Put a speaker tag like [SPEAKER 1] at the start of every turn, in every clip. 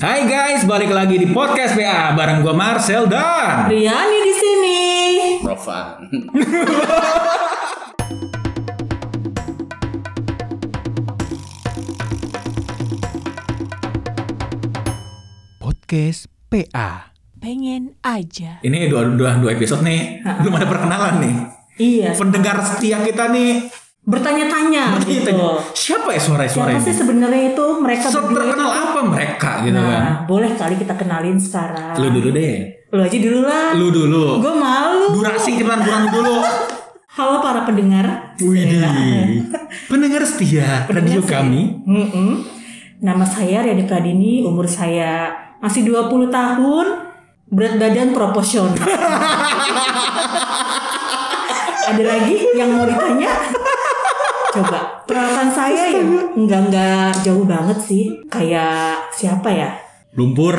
[SPEAKER 1] Hai guys, balik lagi di podcast PA bareng gua Marcel dan
[SPEAKER 2] Riani di sini.
[SPEAKER 3] Rovan.
[SPEAKER 4] Podcast PA.
[SPEAKER 2] Pengen aja.
[SPEAKER 1] ini dua, dua, dua episode nih belum ada perkenalan nih.
[SPEAKER 2] Iya.
[SPEAKER 1] Pendengar setia kita nih
[SPEAKER 2] Bertanya-tanya gitu.
[SPEAKER 1] siapa ya suara-suara
[SPEAKER 2] Siapa sih sebenarnya itu mereka?
[SPEAKER 1] Terkenal apa mereka gitu kan?
[SPEAKER 2] Nah, boleh kali kita kenalin sekarang.
[SPEAKER 1] Lu dulu deh.
[SPEAKER 2] Lu aja dulu lah.
[SPEAKER 1] Lu dulu.
[SPEAKER 2] Gue malu.
[SPEAKER 1] Durasi cepetan kurang dulu.
[SPEAKER 2] Halo para pendengar.
[SPEAKER 1] Widih. Pendengar setia radio
[SPEAKER 2] setia.
[SPEAKER 1] kami.
[SPEAKER 2] Mm-mm. Nama saya Riani Pradini, umur saya masih 20 tahun, berat badan proporsional. Ada lagi yang mau ditanya? Coba, perawatan saya ya nggak nggak jauh banget sih. Kayak siapa ya?
[SPEAKER 1] Lumpur.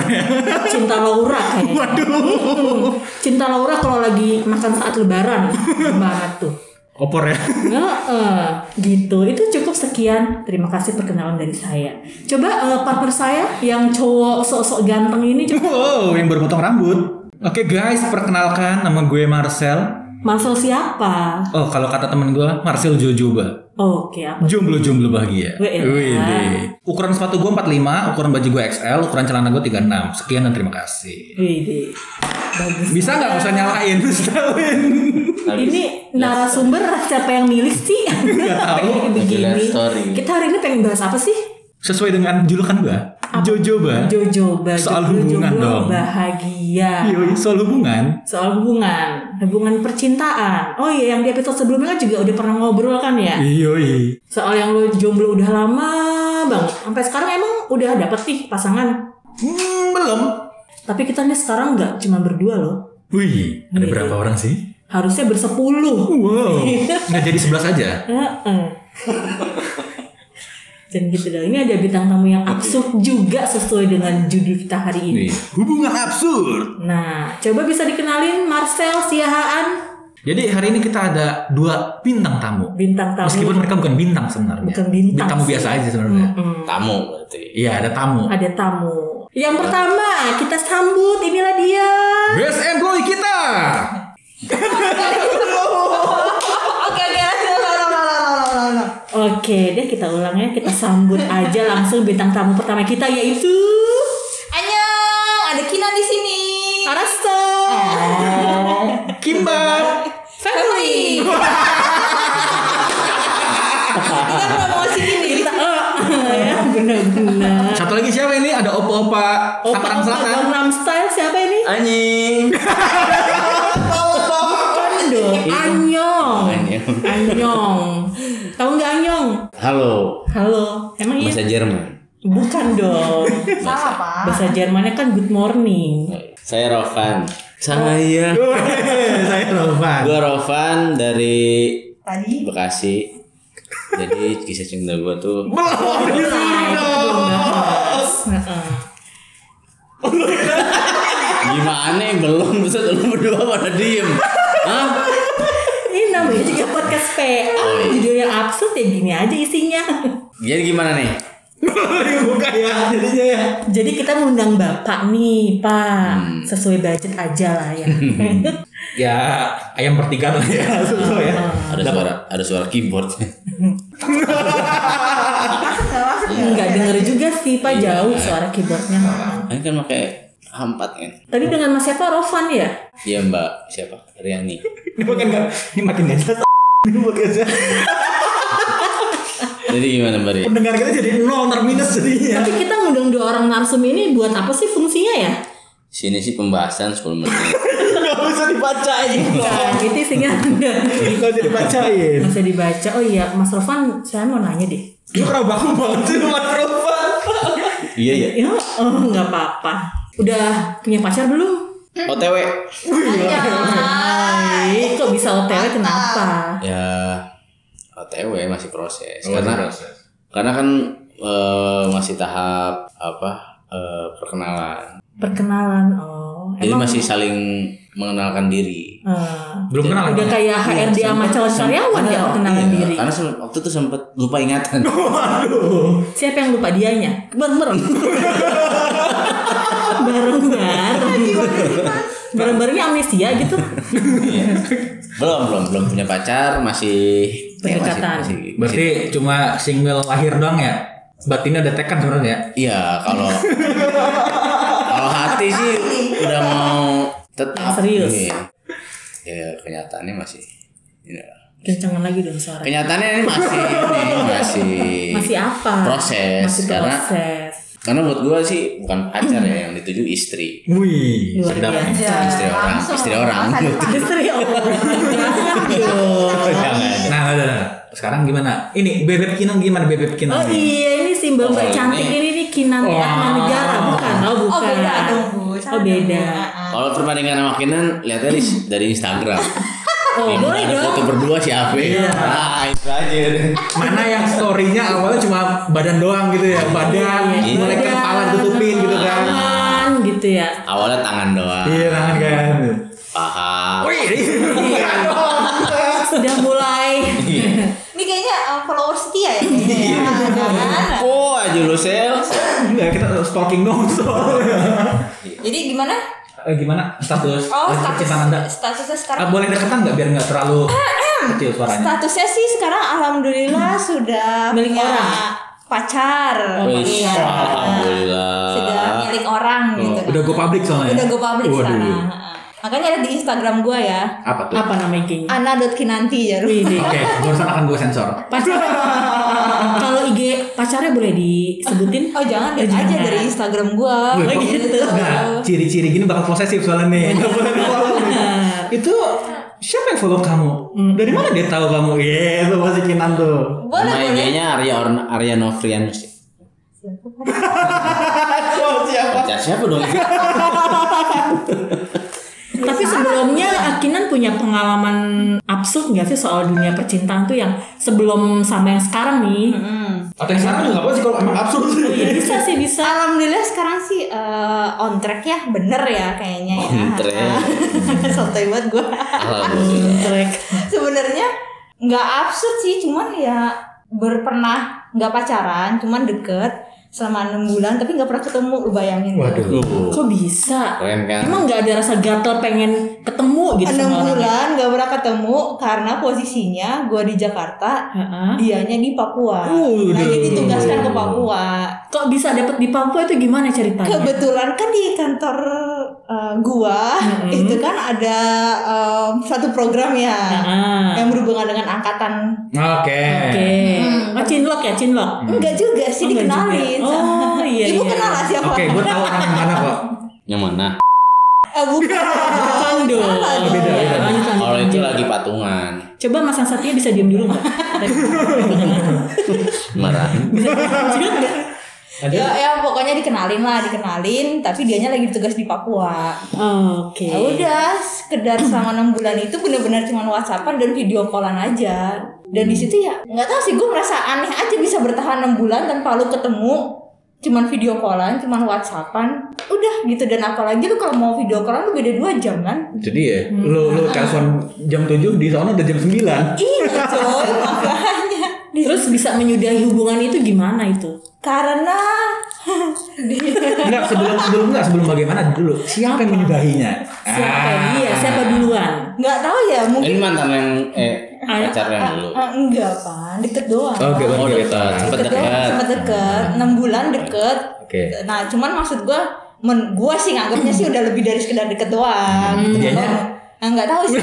[SPEAKER 2] Cinta Laura kayaknya. Waduh. Cinta Laura kalau lagi makan saat lebaran. Gimana tuh?
[SPEAKER 1] Opor ya.
[SPEAKER 2] Heeh, gitu. Itu cukup sekian. Terima kasih perkenalan dari saya. Coba eh, partner saya yang cowok sok-sok ganteng ini coba
[SPEAKER 1] Wow, yang baru potong rambut. Oke guys, perkenalkan nama gue Marcel.
[SPEAKER 2] Marcel siapa?
[SPEAKER 1] Oh, kalau kata temen gue, Marcel Jojoba.
[SPEAKER 2] Oke, apa?
[SPEAKER 1] Jomblo-jomblo bahagia.
[SPEAKER 2] Wih.
[SPEAKER 1] Ukuran sepatu gue 45, ukuran baju gue XL, ukuran celana gue 36. Sekian dan terima kasih.
[SPEAKER 2] Widih. Bagus.
[SPEAKER 1] Bisa nggak usah nyalain, terus tahuin.
[SPEAKER 2] Ini narasumber siapa yang milih sih?
[SPEAKER 1] tahu.
[SPEAKER 2] Begini. Kita hari ini pengen bahas apa sih?
[SPEAKER 1] Sesuai dengan julukan gue, Jojoba.
[SPEAKER 2] Jojoba.
[SPEAKER 1] Soal
[SPEAKER 2] jomblo,
[SPEAKER 1] hubungan
[SPEAKER 2] jomblo,
[SPEAKER 1] dong.
[SPEAKER 2] Bahagia.
[SPEAKER 1] Yoi, soal hubungan.
[SPEAKER 2] Soal hubungan, hubungan percintaan. Oh iya, yang di episode sebelumnya kan juga udah pernah ngobrol kan ya?
[SPEAKER 1] Yoi.
[SPEAKER 2] Soal yang lo jomblo udah lama banget. Sampai sekarang emang udah dapet nih pasangan.
[SPEAKER 1] Hmm, belum.
[SPEAKER 2] Tapi kita nih sekarang nggak cuma berdua loh.
[SPEAKER 1] Wih, ada berapa orang sih?
[SPEAKER 2] Harusnya bersepuluh.
[SPEAKER 1] Wow. Nggak jadi sebelas aja.
[SPEAKER 2] Heeh. Dan gitu dong. Ini ada bintang tamu yang absurd juga sesuai dengan judul kita hari ini.
[SPEAKER 1] Nih, hubungan absurd.
[SPEAKER 2] Nah, coba bisa dikenalin Marcel Siahaan,
[SPEAKER 1] Jadi hari ini kita ada dua bintang tamu.
[SPEAKER 2] bintang tamu.
[SPEAKER 1] Meskipun mereka bukan bintang sebenarnya.
[SPEAKER 2] Bukan bintang
[SPEAKER 1] Tamu
[SPEAKER 2] sih.
[SPEAKER 1] biasa aja sebenarnya.
[SPEAKER 2] Mm-mm.
[SPEAKER 3] Tamu berarti.
[SPEAKER 1] Iya, ada tamu.
[SPEAKER 2] Ada tamu. Yang pertama, kita sambut inilah dia.
[SPEAKER 1] Best employee kita.
[SPEAKER 2] Oke, oke. Oke, deh kita ulang ya. Kita sambut aja langsung bintang tamu pertama kita yaitu
[SPEAKER 5] Annyeong, ada Kina di sini.
[SPEAKER 2] Arasto.
[SPEAKER 1] Kimbab.
[SPEAKER 5] Family. Kita promosi ini.
[SPEAKER 2] Kita oh, ya benar-benar.
[SPEAKER 1] Satu lagi siapa ini? Ada opa-opa Tangerang
[SPEAKER 2] Opa-opa
[SPEAKER 1] Selatan.
[SPEAKER 2] Gangnam Style siapa ini?
[SPEAKER 3] Anjing.
[SPEAKER 2] Dong. Anyong.
[SPEAKER 3] Anjing.
[SPEAKER 2] Anyong. Tahu nggak Anyong?
[SPEAKER 3] Halo.
[SPEAKER 2] Halo. Emang iya?
[SPEAKER 3] Bahasa Jerman.
[SPEAKER 2] Bukan dong.
[SPEAKER 5] Salah, Pak.
[SPEAKER 2] Bahasa Jermannya kan good morning.
[SPEAKER 3] Saya Rovan. Saya.
[SPEAKER 1] Saya Rovan.
[SPEAKER 3] Gue Rovan dari
[SPEAKER 5] Tadi
[SPEAKER 3] Bekasi. Jadi kisah cinta gue tuh
[SPEAKER 2] belum bahas. Heeh.
[SPEAKER 3] gimana yang belum bisa lu berdua pada diem. Hah?
[SPEAKER 2] Ini namanya juga podcast PA. Judulnya absurd ya gini aja isinya.
[SPEAKER 3] Jadi gimana nih?
[SPEAKER 1] Buka ya jadinya ya.
[SPEAKER 2] Jadi kita ngundang Bapak nih, Pak. Sesuai budget aja lah ya.
[SPEAKER 1] Ya, ayam pertigaan lah ya. Sesuai ya.
[SPEAKER 3] Ada suara ada suara keyboard.
[SPEAKER 2] Enggak denger juga sih, Pak. Jauh suara keyboardnya.
[SPEAKER 3] Ini kan pakai hampat kan?
[SPEAKER 2] Tadi dengan Mas siapa? Rovan ya?
[SPEAKER 3] Iya Mbak siapa? Riani.
[SPEAKER 1] Ini makin nggak, ini makin jelas. Ini makin.
[SPEAKER 3] Jadi gimana Mbak Ria?
[SPEAKER 1] Pendengar kita jadi nol ntar minus jadinya.
[SPEAKER 2] Tapi kita ngundang dua orang narsum ini buat apa sih fungsinya ya?
[SPEAKER 3] Sini sih pembahasan 10 menit.
[SPEAKER 1] Gak bisa dibacain.
[SPEAKER 2] Nah, itu isinya
[SPEAKER 1] Gak bisa dibacain.
[SPEAKER 2] Bisa dibaca. Oh iya, Mas Rovan, saya mau nanya deh.
[SPEAKER 1] Lu kenapa bangun banget sih Mas Rovan?
[SPEAKER 3] iya ya.
[SPEAKER 2] Ya, oh nggak apa-apa. Udah punya pacar belum?
[SPEAKER 3] OTW.
[SPEAKER 2] Hai, kok bisa OTW kenapa?
[SPEAKER 3] Ya OTW masih proses. karena karena kan eh, masih tahap apa? eh, perkenalan.
[SPEAKER 2] Perkenalan, oh.
[SPEAKER 3] Jadi masih saling mengenalkan diri.
[SPEAKER 2] eh,
[SPEAKER 1] Belum kenal.
[SPEAKER 2] udah kayak HRD sama calon karyawan ya perkenalan
[SPEAKER 3] Iya,
[SPEAKER 2] diri.
[SPEAKER 3] Karena waktu itu sempat lupa ingatan.
[SPEAKER 2] Siapa yang lupa dianya?
[SPEAKER 3] Bareng-bareng.
[SPEAKER 2] bareng-barengnya amnesia gitu.
[SPEAKER 3] Belum belum belum punya pacar masih ya, masih-
[SPEAKER 2] Pendekatan.
[SPEAKER 3] masih, masih-
[SPEAKER 1] Berarti cuma single lahir doang ya? Batinnya udah tekan sebenarnya.
[SPEAKER 3] iya kalau kalau hati sih udah mau tetap
[SPEAKER 2] Serius.
[SPEAKER 3] Iya. ya kenyataannya masih ya.
[SPEAKER 2] Kencangan lagi dong suara.
[SPEAKER 3] kenyataannya ini masih ini masih
[SPEAKER 2] Masih apa?
[SPEAKER 3] proses
[SPEAKER 2] Masih proses.
[SPEAKER 3] karena buat gua sih bukan pacar ya yang dituju istri
[SPEAKER 1] Wih, sedap.
[SPEAKER 2] biasa.
[SPEAKER 3] istri orang
[SPEAKER 5] Langsung.
[SPEAKER 3] istri orang
[SPEAKER 2] Istri orang. Jangan dong.
[SPEAKER 1] Nah, udah, udah. Sekarang gimana? Ini bebek kinong gimana bebek kinong?
[SPEAKER 2] Oh iya ini si mbak mbak
[SPEAKER 3] Oh,
[SPEAKER 2] cantik
[SPEAKER 3] ini.
[SPEAKER 2] ini nih Kinan
[SPEAKER 1] Wah.
[SPEAKER 2] Atma Negara bukan? Oh
[SPEAKER 5] Oh
[SPEAKER 2] bukan.
[SPEAKER 5] beda dong bu.
[SPEAKER 2] Oh beda.
[SPEAKER 3] kalau perbandingan sama Kinan lihatnya dari Instagram
[SPEAKER 2] Oh
[SPEAKER 3] Ini
[SPEAKER 2] boleh dong.
[SPEAKER 3] foto berdua siapa nah itu aja deh.
[SPEAKER 1] Mana yang story-nya awalnya cuma badan doang gitu ya, badan,
[SPEAKER 2] Iya.
[SPEAKER 1] mulai ke kepala ditutupin gitu kan.
[SPEAKER 2] Tangan gitu ya.
[SPEAKER 3] awalnya tangan doang
[SPEAKER 1] Iya kan kan.
[SPEAKER 3] paha
[SPEAKER 1] Wih,
[SPEAKER 2] Sudah mulai.
[SPEAKER 5] Ini kayaknya uh, follower setia ya. ya.
[SPEAKER 3] Oh aja lu sel
[SPEAKER 1] enggak kita stalking dong soalnya.
[SPEAKER 5] Jadi gimana?
[SPEAKER 1] Eh, gimana status
[SPEAKER 5] Oh
[SPEAKER 1] status
[SPEAKER 5] status
[SPEAKER 1] anda?
[SPEAKER 5] statusnya
[SPEAKER 1] Ah,
[SPEAKER 5] sekarang.
[SPEAKER 1] boleh deketan nggak biar nggak terlalu kecil suaranya?
[SPEAKER 5] Statusnya sih sekarang alhamdulillah sudah
[SPEAKER 2] Milik
[SPEAKER 5] punya
[SPEAKER 2] orang.
[SPEAKER 5] pacar.
[SPEAKER 3] Wih,
[SPEAKER 5] Iya.
[SPEAKER 3] alhamdulillah
[SPEAKER 5] Sudah milik orang gitu.
[SPEAKER 1] Oh, udah go public soalnya.
[SPEAKER 5] Udah go public
[SPEAKER 1] Waduh.
[SPEAKER 5] sekarang. Makanya ada di Instagram gua ya.
[SPEAKER 1] Apa tuh?
[SPEAKER 2] Apa namanya kayaknya?
[SPEAKER 5] Ana.kinanti ya.
[SPEAKER 2] Deh.
[SPEAKER 1] Oke, barusan akan gue sensor.
[SPEAKER 2] Pacar. Kalau IG pacarnya boleh disebutin?
[SPEAKER 5] Oh jangan
[SPEAKER 2] Oh,
[SPEAKER 5] aja dari Instagram gua.
[SPEAKER 1] Wih,
[SPEAKER 2] Oh, gitu.
[SPEAKER 1] Nah, ciri-ciri gini bakal posesif soalnya nih. Boleh. Itu siapa yang follow kamu? Dari mana dia tahu kamu? Iya, itu masih kinan tuh.
[SPEAKER 5] Boleh
[SPEAKER 3] nama
[SPEAKER 5] boleh.
[SPEAKER 3] IG-nya Arya Orna, Arya Novrianus
[SPEAKER 1] Oh, siapa?
[SPEAKER 3] pacar siapa dong
[SPEAKER 2] Tapi sebelumnya Akinan punya pengalaman absurd nggak sih soal dunia percintaan tuh yang sebelum sama yang sekarang nih?
[SPEAKER 5] Hmm.
[SPEAKER 1] Atau yang sekarang juga apa sih kalau emang absurd sih?
[SPEAKER 2] Ya, bisa sih bisa.
[SPEAKER 5] Alhamdulillah sekarang sih eh, on track ya, bener ya kayaknya ya.
[SPEAKER 3] On track.
[SPEAKER 5] Santai banget gue.
[SPEAKER 3] alhamdulillah
[SPEAKER 2] Track.
[SPEAKER 5] Sebenarnya nggak absurd sih, cuman ya berpernah nggak pacaran, cuman deket selama enam bulan tapi nggak pernah ketemu, lu bayangin.
[SPEAKER 1] Waduh.
[SPEAKER 2] Kok bisa?
[SPEAKER 3] keren kan
[SPEAKER 2] Emang nggak ada rasa gatel pengen ketemu gitu
[SPEAKER 5] Enam bulan nggak pernah ketemu karena posisinya gue di Jakarta,
[SPEAKER 2] Heeh.
[SPEAKER 5] dianya di Papua.
[SPEAKER 1] Waduh.
[SPEAKER 5] Nah jadi ditugaskan ke Papua.
[SPEAKER 2] Kok bisa dapet di Papua itu gimana ceritanya?
[SPEAKER 5] Kebetulan kan di kantor uh, gua
[SPEAKER 2] Mm-mm.
[SPEAKER 5] itu kan ada um, satu program ya
[SPEAKER 2] Heeh.
[SPEAKER 5] yang berhubungan dengan angkatan.
[SPEAKER 1] Oke.
[SPEAKER 2] Oke.
[SPEAKER 5] Hmm.
[SPEAKER 2] Oh, cinlok ya, cinlok.
[SPEAKER 5] Enggak juga sih
[SPEAKER 2] Oh,
[SPEAKER 5] dikenalin.
[SPEAKER 2] Oh, iya,
[SPEAKER 5] Ibu
[SPEAKER 2] iya.
[SPEAKER 5] kenal lah siapa?
[SPEAKER 1] Oke, gue tahu orang yang mana kok.
[SPEAKER 3] yang mana
[SPEAKER 5] Eh, bukan.
[SPEAKER 2] Bukan dong.
[SPEAKER 1] Oh, beda,
[SPEAKER 3] kalau itu lagi patungan
[SPEAKER 2] Coba Mas satunya bisa diam dulu nggak?
[SPEAKER 3] marah
[SPEAKER 2] Bisa nggak?
[SPEAKER 5] Ya, ya pokoknya dikenalin lah, dikenalin. Tapi dianya lagi tugas di Papua.
[SPEAKER 2] Oke.
[SPEAKER 5] Ya udah, sekedar selama enam bulan itu benar-benar cuma whatsappan dan video callan aja. Dan di situ ya nggak tahu sih gue merasa aneh aja bisa bertahan enam bulan tanpa lu ketemu cuman video callan, cuman whatsappan, udah gitu dan apalagi lu kalau mau video callan lu beda dua jam kan?
[SPEAKER 1] Jadi ya, lu lu telepon jam 7 di sana udah jam 9.
[SPEAKER 5] Iya coy, makanya.
[SPEAKER 2] Terus bisa menyudahi hubungan itu gimana itu?
[SPEAKER 5] Karena
[SPEAKER 1] Enggak, sebelum sebelum enggak sebelum bagaimana dulu. Siapa yang menyudahinya?
[SPEAKER 2] Siapa
[SPEAKER 1] Ah.
[SPEAKER 2] dia? Siapa duluan?
[SPEAKER 5] nggak tahu ya mungkin
[SPEAKER 3] ini mantan yang eh pacar yang dulu
[SPEAKER 5] Ah, enggak pak, deket doang.
[SPEAKER 1] Oke,
[SPEAKER 3] oh dekat sempet
[SPEAKER 5] deket sempet deket, enam bulan deket.
[SPEAKER 1] Oke.
[SPEAKER 5] Nah, cuman maksud gua, men, gua sih nganggapnya sih udah lebih dari sekedar deket doang. gitu.
[SPEAKER 1] dianya?
[SPEAKER 5] Nah, nggak tahu sih.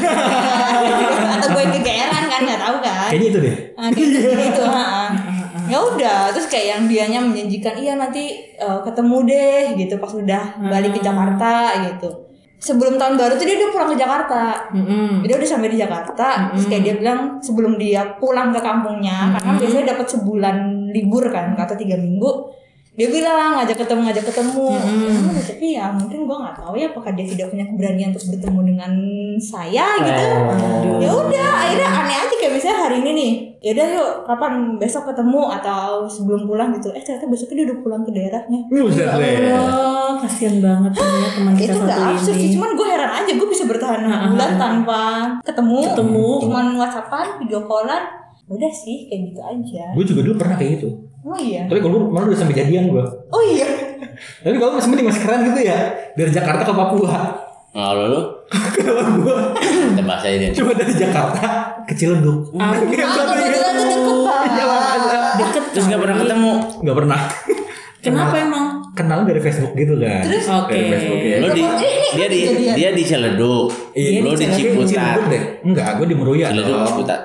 [SPEAKER 5] Atau gue yang kegeeran kan nggak tahu kan.
[SPEAKER 1] Kayaknya itu deh.
[SPEAKER 5] Nah, kayak gitu, ha Ya udah, terus kayak yang dianya menjanjikan iya nanti eh, ketemu deh gitu pas udah balik ke Jakarta gitu. Sebelum tahun baru tuh dia udah pulang ke Jakarta.
[SPEAKER 2] Mm-mm.
[SPEAKER 5] Dia udah sampai di Jakarta, terus kayak dia bilang sebelum dia pulang ke kampungnya, karena biasanya dapat sebulan libur kan, atau tiga minggu. Dia bilang ngajak ketemu, ngajak ketemu. Ya, tapi ya mungkin gua nggak tahu ya apakah dia tidak punya keberanian untuk bertemu dengan saya gitu.
[SPEAKER 1] Oh.
[SPEAKER 5] Ya udah, akhirnya aneh aja kayak misalnya hari ini nih. Ya udah yuk, kapan besok ketemu atau sebelum pulang gitu. Eh ternyata besoknya dia udah pulang ke daerahnya.
[SPEAKER 1] Buset.
[SPEAKER 2] Oh, kasihan banget ya teman kita
[SPEAKER 5] itu nggak
[SPEAKER 2] satu
[SPEAKER 5] absurd sih cuman gue heran aja gue bisa bertahan bulan tanpa ketemu
[SPEAKER 2] Ketemu.
[SPEAKER 5] cuman whatsappan video callan udah sih kayak gitu aja
[SPEAKER 1] Gue juga dulu pernah kayak gitu.
[SPEAKER 5] oh iya
[SPEAKER 1] Tapi kalau gue malah udah sampai jadian gue.
[SPEAKER 5] oh iya
[SPEAKER 1] Tapi kalau masih mending masih keren gitu ya. Dari Jakarta ke Papua.
[SPEAKER 3] Kalau lu
[SPEAKER 1] Kalau gue
[SPEAKER 3] kita bahas aja deh.
[SPEAKER 1] cuma dari Jakarta ke Ciledug.
[SPEAKER 2] Ah,
[SPEAKER 5] Aku kebetulan tuh deket
[SPEAKER 3] Terus nggak pernah ketemu.
[SPEAKER 1] Nggak pernah.
[SPEAKER 2] Kenapa emang?
[SPEAKER 1] Kenal dari Facebook gitu kan.
[SPEAKER 5] Terus?
[SPEAKER 2] Oke.
[SPEAKER 1] Dari Facebook ya.
[SPEAKER 3] Lo di dia di
[SPEAKER 5] kejadian.
[SPEAKER 3] dia di Ciledug.
[SPEAKER 1] Iya,
[SPEAKER 3] Lo di Ciputat.
[SPEAKER 1] Deh. Enggak, gue di Meruya.
[SPEAKER 3] Ciledug
[SPEAKER 1] dong.
[SPEAKER 3] Ciputat.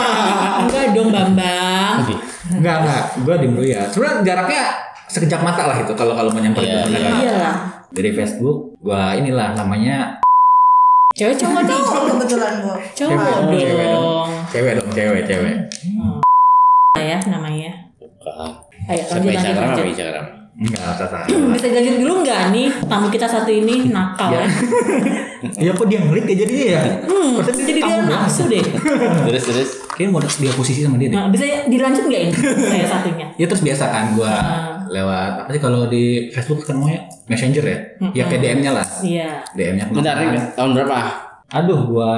[SPEAKER 2] Enggak dong Bambang.
[SPEAKER 1] Enggak, enggak. Gue di Meruya. Sebenarnya jaraknya sekejap mata lah itu kalau kalau menyamper
[SPEAKER 3] Iya,
[SPEAKER 1] ke
[SPEAKER 3] iya.
[SPEAKER 2] Iya lah.
[SPEAKER 1] Dari Facebook, gua inilah namanya
[SPEAKER 2] Cewek cowok.
[SPEAKER 5] Cowok kebetulan gua.
[SPEAKER 2] Cowok
[SPEAKER 1] Cewek, cewek dong.
[SPEAKER 2] dong.
[SPEAKER 1] cewek dong, cewek, cewek.
[SPEAKER 2] Ya namanya.
[SPEAKER 3] Bukan.
[SPEAKER 2] Ayo
[SPEAKER 3] Siapa
[SPEAKER 2] lanjut lanjut
[SPEAKER 3] Instagram apa
[SPEAKER 2] lanjut.
[SPEAKER 3] Instagram?
[SPEAKER 1] Enggak.
[SPEAKER 2] Bisa dilanjut dulu nggak nih tamu kita satu ini nakal ya?
[SPEAKER 1] Iya kok dia ngelit ya jadinya ya?
[SPEAKER 2] Hmm, jadi dia nafsu deh.
[SPEAKER 3] Terus terus.
[SPEAKER 1] Kayaknya mau dia posisi sama dia deh.
[SPEAKER 2] Nah, bisa dilanjut nggak ini? Saya satunya.
[SPEAKER 1] Ya terus biasa kan gua
[SPEAKER 2] Ah.
[SPEAKER 1] lewat apa sih kalau di Facebook kan namanya Messenger ya? Ya kayak DM-nya lah.
[SPEAKER 2] Iya.
[SPEAKER 1] DM-nya
[SPEAKER 3] Bentar tahun berapa?
[SPEAKER 1] Aduh gua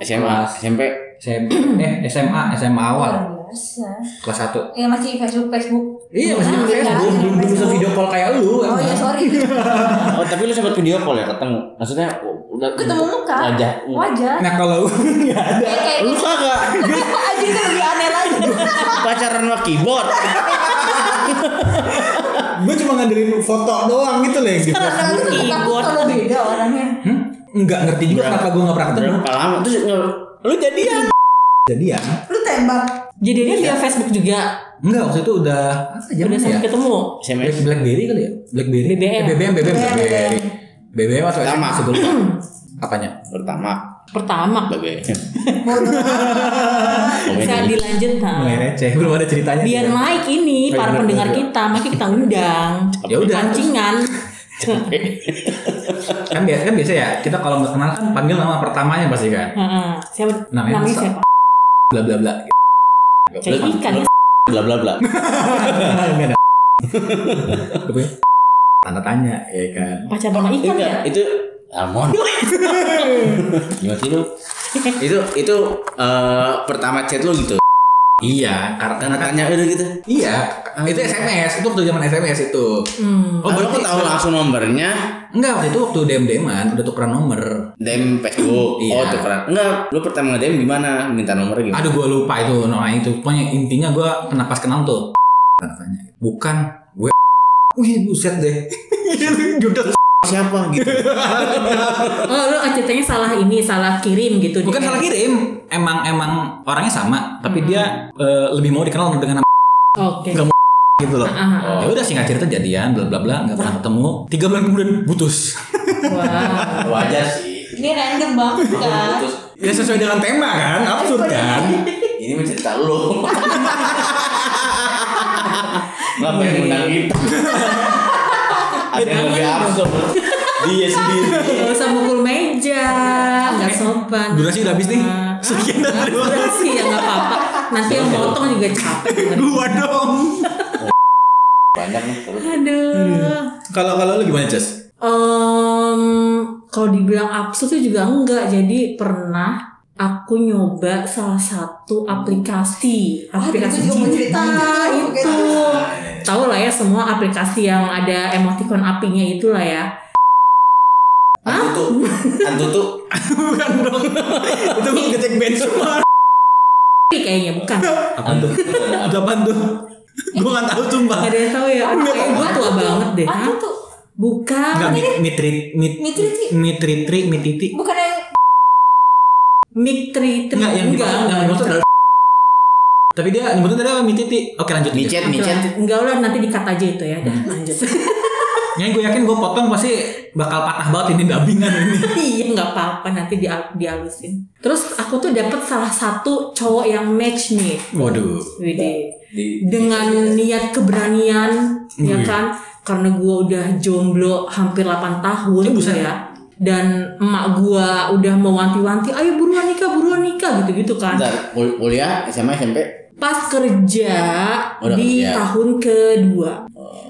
[SPEAKER 3] SMA,
[SPEAKER 1] kelas
[SPEAKER 3] SMP.
[SPEAKER 1] SMP eh SMA SMA awal kelas 1.
[SPEAKER 5] Ya masih Facebook Facebook.
[SPEAKER 1] Iya masih di Facebook
[SPEAKER 5] iya.
[SPEAKER 1] belum belum bisa video call kayak lu.
[SPEAKER 5] Oh
[SPEAKER 1] emang.
[SPEAKER 5] ya sorry.
[SPEAKER 3] Oh tapi lu sempat video call ya ketemu? Maksudnya udah
[SPEAKER 5] Ketemu muka.
[SPEAKER 3] Wajah.
[SPEAKER 5] Wajah.
[SPEAKER 1] Nah kalau nggak ada
[SPEAKER 5] Kayak kayak
[SPEAKER 3] Lu kagak
[SPEAKER 5] aja itu lebih aneh lagi.
[SPEAKER 3] pacaran sama keyboard.
[SPEAKER 1] gue cuma ngandelin foto doang gitu loh yang di
[SPEAKER 5] Karena
[SPEAKER 1] Facebook.
[SPEAKER 5] lu
[SPEAKER 2] Keyboard.
[SPEAKER 5] kalau beda orangnya.
[SPEAKER 1] Hmm? Enggak ngerti juga kenapa gue nggak pernah ketemu.
[SPEAKER 3] Berapa lama? Terus lu jadian?
[SPEAKER 1] Jadian?
[SPEAKER 5] Lu tembak.
[SPEAKER 2] Jadinya via Facebook juga.
[SPEAKER 1] Enggak waktu itu udah apa
[SPEAKER 2] Udah
[SPEAKER 1] zaman
[SPEAKER 2] sampai
[SPEAKER 1] ya?
[SPEAKER 2] ketemu.
[SPEAKER 3] SMS.
[SPEAKER 1] Black, Blackberry kali ya? Blackberry.
[SPEAKER 2] BBM.
[SPEAKER 1] Eh, BBM, BBM,
[SPEAKER 5] BBM.
[SPEAKER 1] BBM atau
[SPEAKER 3] Pertama.
[SPEAKER 1] Lupa. Apanya?
[SPEAKER 3] Pertama
[SPEAKER 2] Pertama.
[SPEAKER 3] sebagai
[SPEAKER 2] Bisa dilanjut nah.
[SPEAKER 1] Mulai receh, belum ada ceritanya.
[SPEAKER 2] Biar naik ini
[SPEAKER 1] Oh, iya,
[SPEAKER 2] para
[SPEAKER 1] bener,
[SPEAKER 2] pendengar
[SPEAKER 1] bener.
[SPEAKER 2] kita, makanya kita undang.
[SPEAKER 1] Ya udah.
[SPEAKER 2] Pancingan.
[SPEAKER 1] kan biasa kan biasa ya kita kalau nggak kenal kan panggil nama pertamanya pasti kan
[SPEAKER 2] Heeh. Siapa
[SPEAKER 1] Namanya
[SPEAKER 2] namanya siapa?
[SPEAKER 1] Bla bla bla
[SPEAKER 2] Cari ikan ya.
[SPEAKER 3] bla bla bla.
[SPEAKER 1] Punya tanda tanya ya kan
[SPEAKER 2] Pacar nama ikan ya?
[SPEAKER 3] Itu Almond. Gimana sih lu? itu itu eh, pertama chat lu gitu.
[SPEAKER 1] Iya karena
[SPEAKER 3] tanya udah gitu.
[SPEAKER 1] iya itu SMS itu waktu zaman SMS itu
[SPEAKER 2] Hmm.
[SPEAKER 3] Oh, lu kok tahu langsung nomornya?
[SPEAKER 1] enggak waktu itu waktu DM DMan udah tukeran nomor
[SPEAKER 3] DM Facebook.
[SPEAKER 1] Iya.
[SPEAKER 3] Oh, tukeran. Enggak, lu pertama nge-DM gimana? Minta nomornya gimana?
[SPEAKER 1] Aduh gue lupa itu namanya itu. Pokoknya intinya gue kena pas kenal tuh. Tanya. Bukan gue. Wih buset deh. Judes.
[SPEAKER 3] Siapa gitu?
[SPEAKER 2] Oh, lu ceritanya salah ini, salah kirim gitu.
[SPEAKER 1] Bukan
[SPEAKER 2] Dia-
[SPEAKER 1] salah kirim. Emang emang orangnya sama. Tapi dia eh, lebih mau dikenal dengan nama
[SPEAKER 2] Oke.
[SPEAKER 1] Nggak gitu loh.
[SPEAKER 2] Ah, ah,
[SPEAKER 1] Ya udah singkat cerita jadian bla bla bla nggak pernah ketemu. Tiga bulan kemudian putus.
[SPEAKER 2] Wah.
[SPEAKER 3] Wajar sih.
[SPEAKER 5] Ini random banget kan.
[SPEAKER 1] Ya sesuai dengan tema kan. Absurd kan.
[SPEAKER 3] ini mencerita lu. Ngapain undang kita? Ada yang absurd. Dia sendiri.
[SPEAKER 2] Gak usah mukul meja, nggak sopan.
[SPEAKER 1] Durasi udah habis nih.
[SPEAKER 2] Ah,
[SPEAKER 1] Sekian dan terima kasih.
[SPEAKER 2] Durasi ya nggak apa-apa. Nanti yang potong juga capek.
[SPEAKER 1] Gua dong.
[SPEAKER 3] Banyak nih. terus.
[SPEAKER 2] Aduh.
[SPEAKER 1] Kalau kalau lu gimana Ces?
[SPEAKER 2] Em, kalau dibilang absurd itu juga enggak. Jadi pernah aku nyoba salah satu aplikasi, aplikasi
[SPEAKER 5] itu juga mau
[SPEAKER 2] cinta itu. Tahu lah ya semua aplikasi yang ada emoticon apinya itulah ya.
[SPEAKER 3] Antu tuh, antu tuh
[SPEAKER 1] Bukan dong. Itu gue ngecek benchmark.
[SPEAKER 2] Tapi kayaknya bukan.
[SPEAKER 1] Apa tuh? Ada apa tuh? Gue nggak tahu sumpah.
[SPEAKER 2] Gak ada yang tahu ya. Kayak gue tua banget deh. Hah?
[SPEAKER 5] tuh?
[SPEAKER 2] Bukan.
[SPEAKER 1] Enggak mit mitri mit
[SPEAKER 5] Mitriti.
[SPEAKER 1] mitritri mititi.
[SPEAKER 5] Bukan yang
[SPEAKER 2] Mik tri tri
[SPEAKER 1] Enggak yang dimaksud adalah tapi dia nyebutnya tadi apa mititi. Oke lanjut.
[SPEAKER 3] micet
[SPEAKER 2] Oke,
[SPEAKER 3] micet.
[SPEAKER 2] lanjut. Enggak lah nanti dikat aja itu ya. Dah, lanjut.
[SPEAKER 1] Yang gue yakin gue potong pasti bakal patah banget ini dubbingan ini.
[SPEAKER 2] iya nggak apa-apa nanti di dialusin. Terus aku tuh dapat salah satu cowok yang match nih.
[SPEAKER 1] Waduh.
[SPEAKER 2] Widih.
[SPEAKER 3] Di,
[SPEAKER 2] Dengan niat keberanian ya
[SPEAKER 1] Wih.
[SPEAKER 2] kan karena gua udah jomblo hampir 8 tahun gitu
[SPEAKER 1] buset.
[SPEAKER 2] ya. Dan emak gua udah mewanti-wanti, ayo buruan nikah, buruan nikah gitu-gitu kan.
[SPEAKER 3] Bentar, kul- kuliah SMA SMP
[SPEAKER 2] Pas kerja
[SPEAKER 3] Udah
[SPEAKER 2] di
[SPEAKER 3] kerja.
[SPEAKER 2] tahun kedua.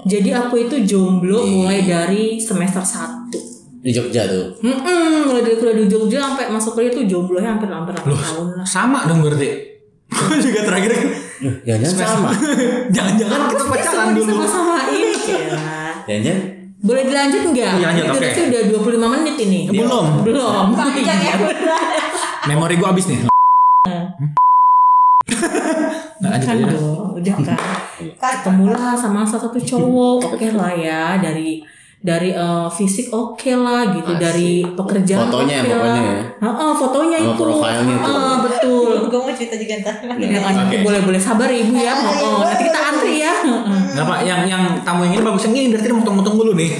[SPEAKER 2] Jadi aku itu jomblo
[SPEAKER 3] Di-
[SPEAKER 2] mulai dari semester 1
[SPEAKER 3] di Jogja tuh.
[SPEAKER 2] Hmm, mulai dari kuliah di Jogja sampai masuk kuliah tuh jomblonya hampir hampir 8
[SPEAKER 1] Loh,
[SPEAKER 2] tahun lah.
[SPEAKER 1] sama dong berarti. Gue juga terakhir
[SPEAKER 3] Jangan sama.
[SPEAKER 1] Jangan-jangan kita pacaran dulu.
[SPEAKER 2] disama-samain ya.
[SPEAKER 3] Jangan
[SPEAKER 2] Boleh dilanjut nggak?
[SPEAKER 1] Iya, lanjut,
[SPEAKER 2] Ini
[SPEAKER 1] oke.
[SPEAKER 2] durasi udah 25 menit ini.
[SPEAKER 1] Belum.
[SPEAKER 2] Belum.
[SPEAKER 5] Panjang ya.
[SPEAKER 1] Memori gue habis nih. Lanjut
[SPEAKER 2] kan
[SPEAKER 1] aja.
[SPEAKER 2] dong, udah kan. Ketemulah sama salah satu cowok, oke lah ya dari dari eh, fisik oke lah gitu,
[SPEAKER 3] Asik.
[SPEAKER 2] dari pekerjaan
[SPEAKER 3] Fotonya
[SPEAKER 2] oke
[SPEAKER 3] pokoknya
[SPEAKER 2] lah.
[SPEAKER 3] ya.
[SPEAKER 2] Heeh, fotonya
[SPEAKER 3] Sama
[SPEAKER 2] itu.
[SPEAKER 3] profilnya itu.
[SPEAKER 2] Heeh, betul.
[SPEAKER 5] Gue mau cerita juga ntar.
[SPEAKER 2] Ya, kan,
[SPEAKER 1] Oke.
[SPEAKER 2] boleh boleh sabar ya, ibu ya.
[SPEAKER 5] Ah, iya,
[SPEAKER 2] Oh, nanti kita antri ya. Heeh.
[SPEAKER 1] Kenapa? Yang yang tamu yang ini bagusnya ini berarti motong-motong dulu nih.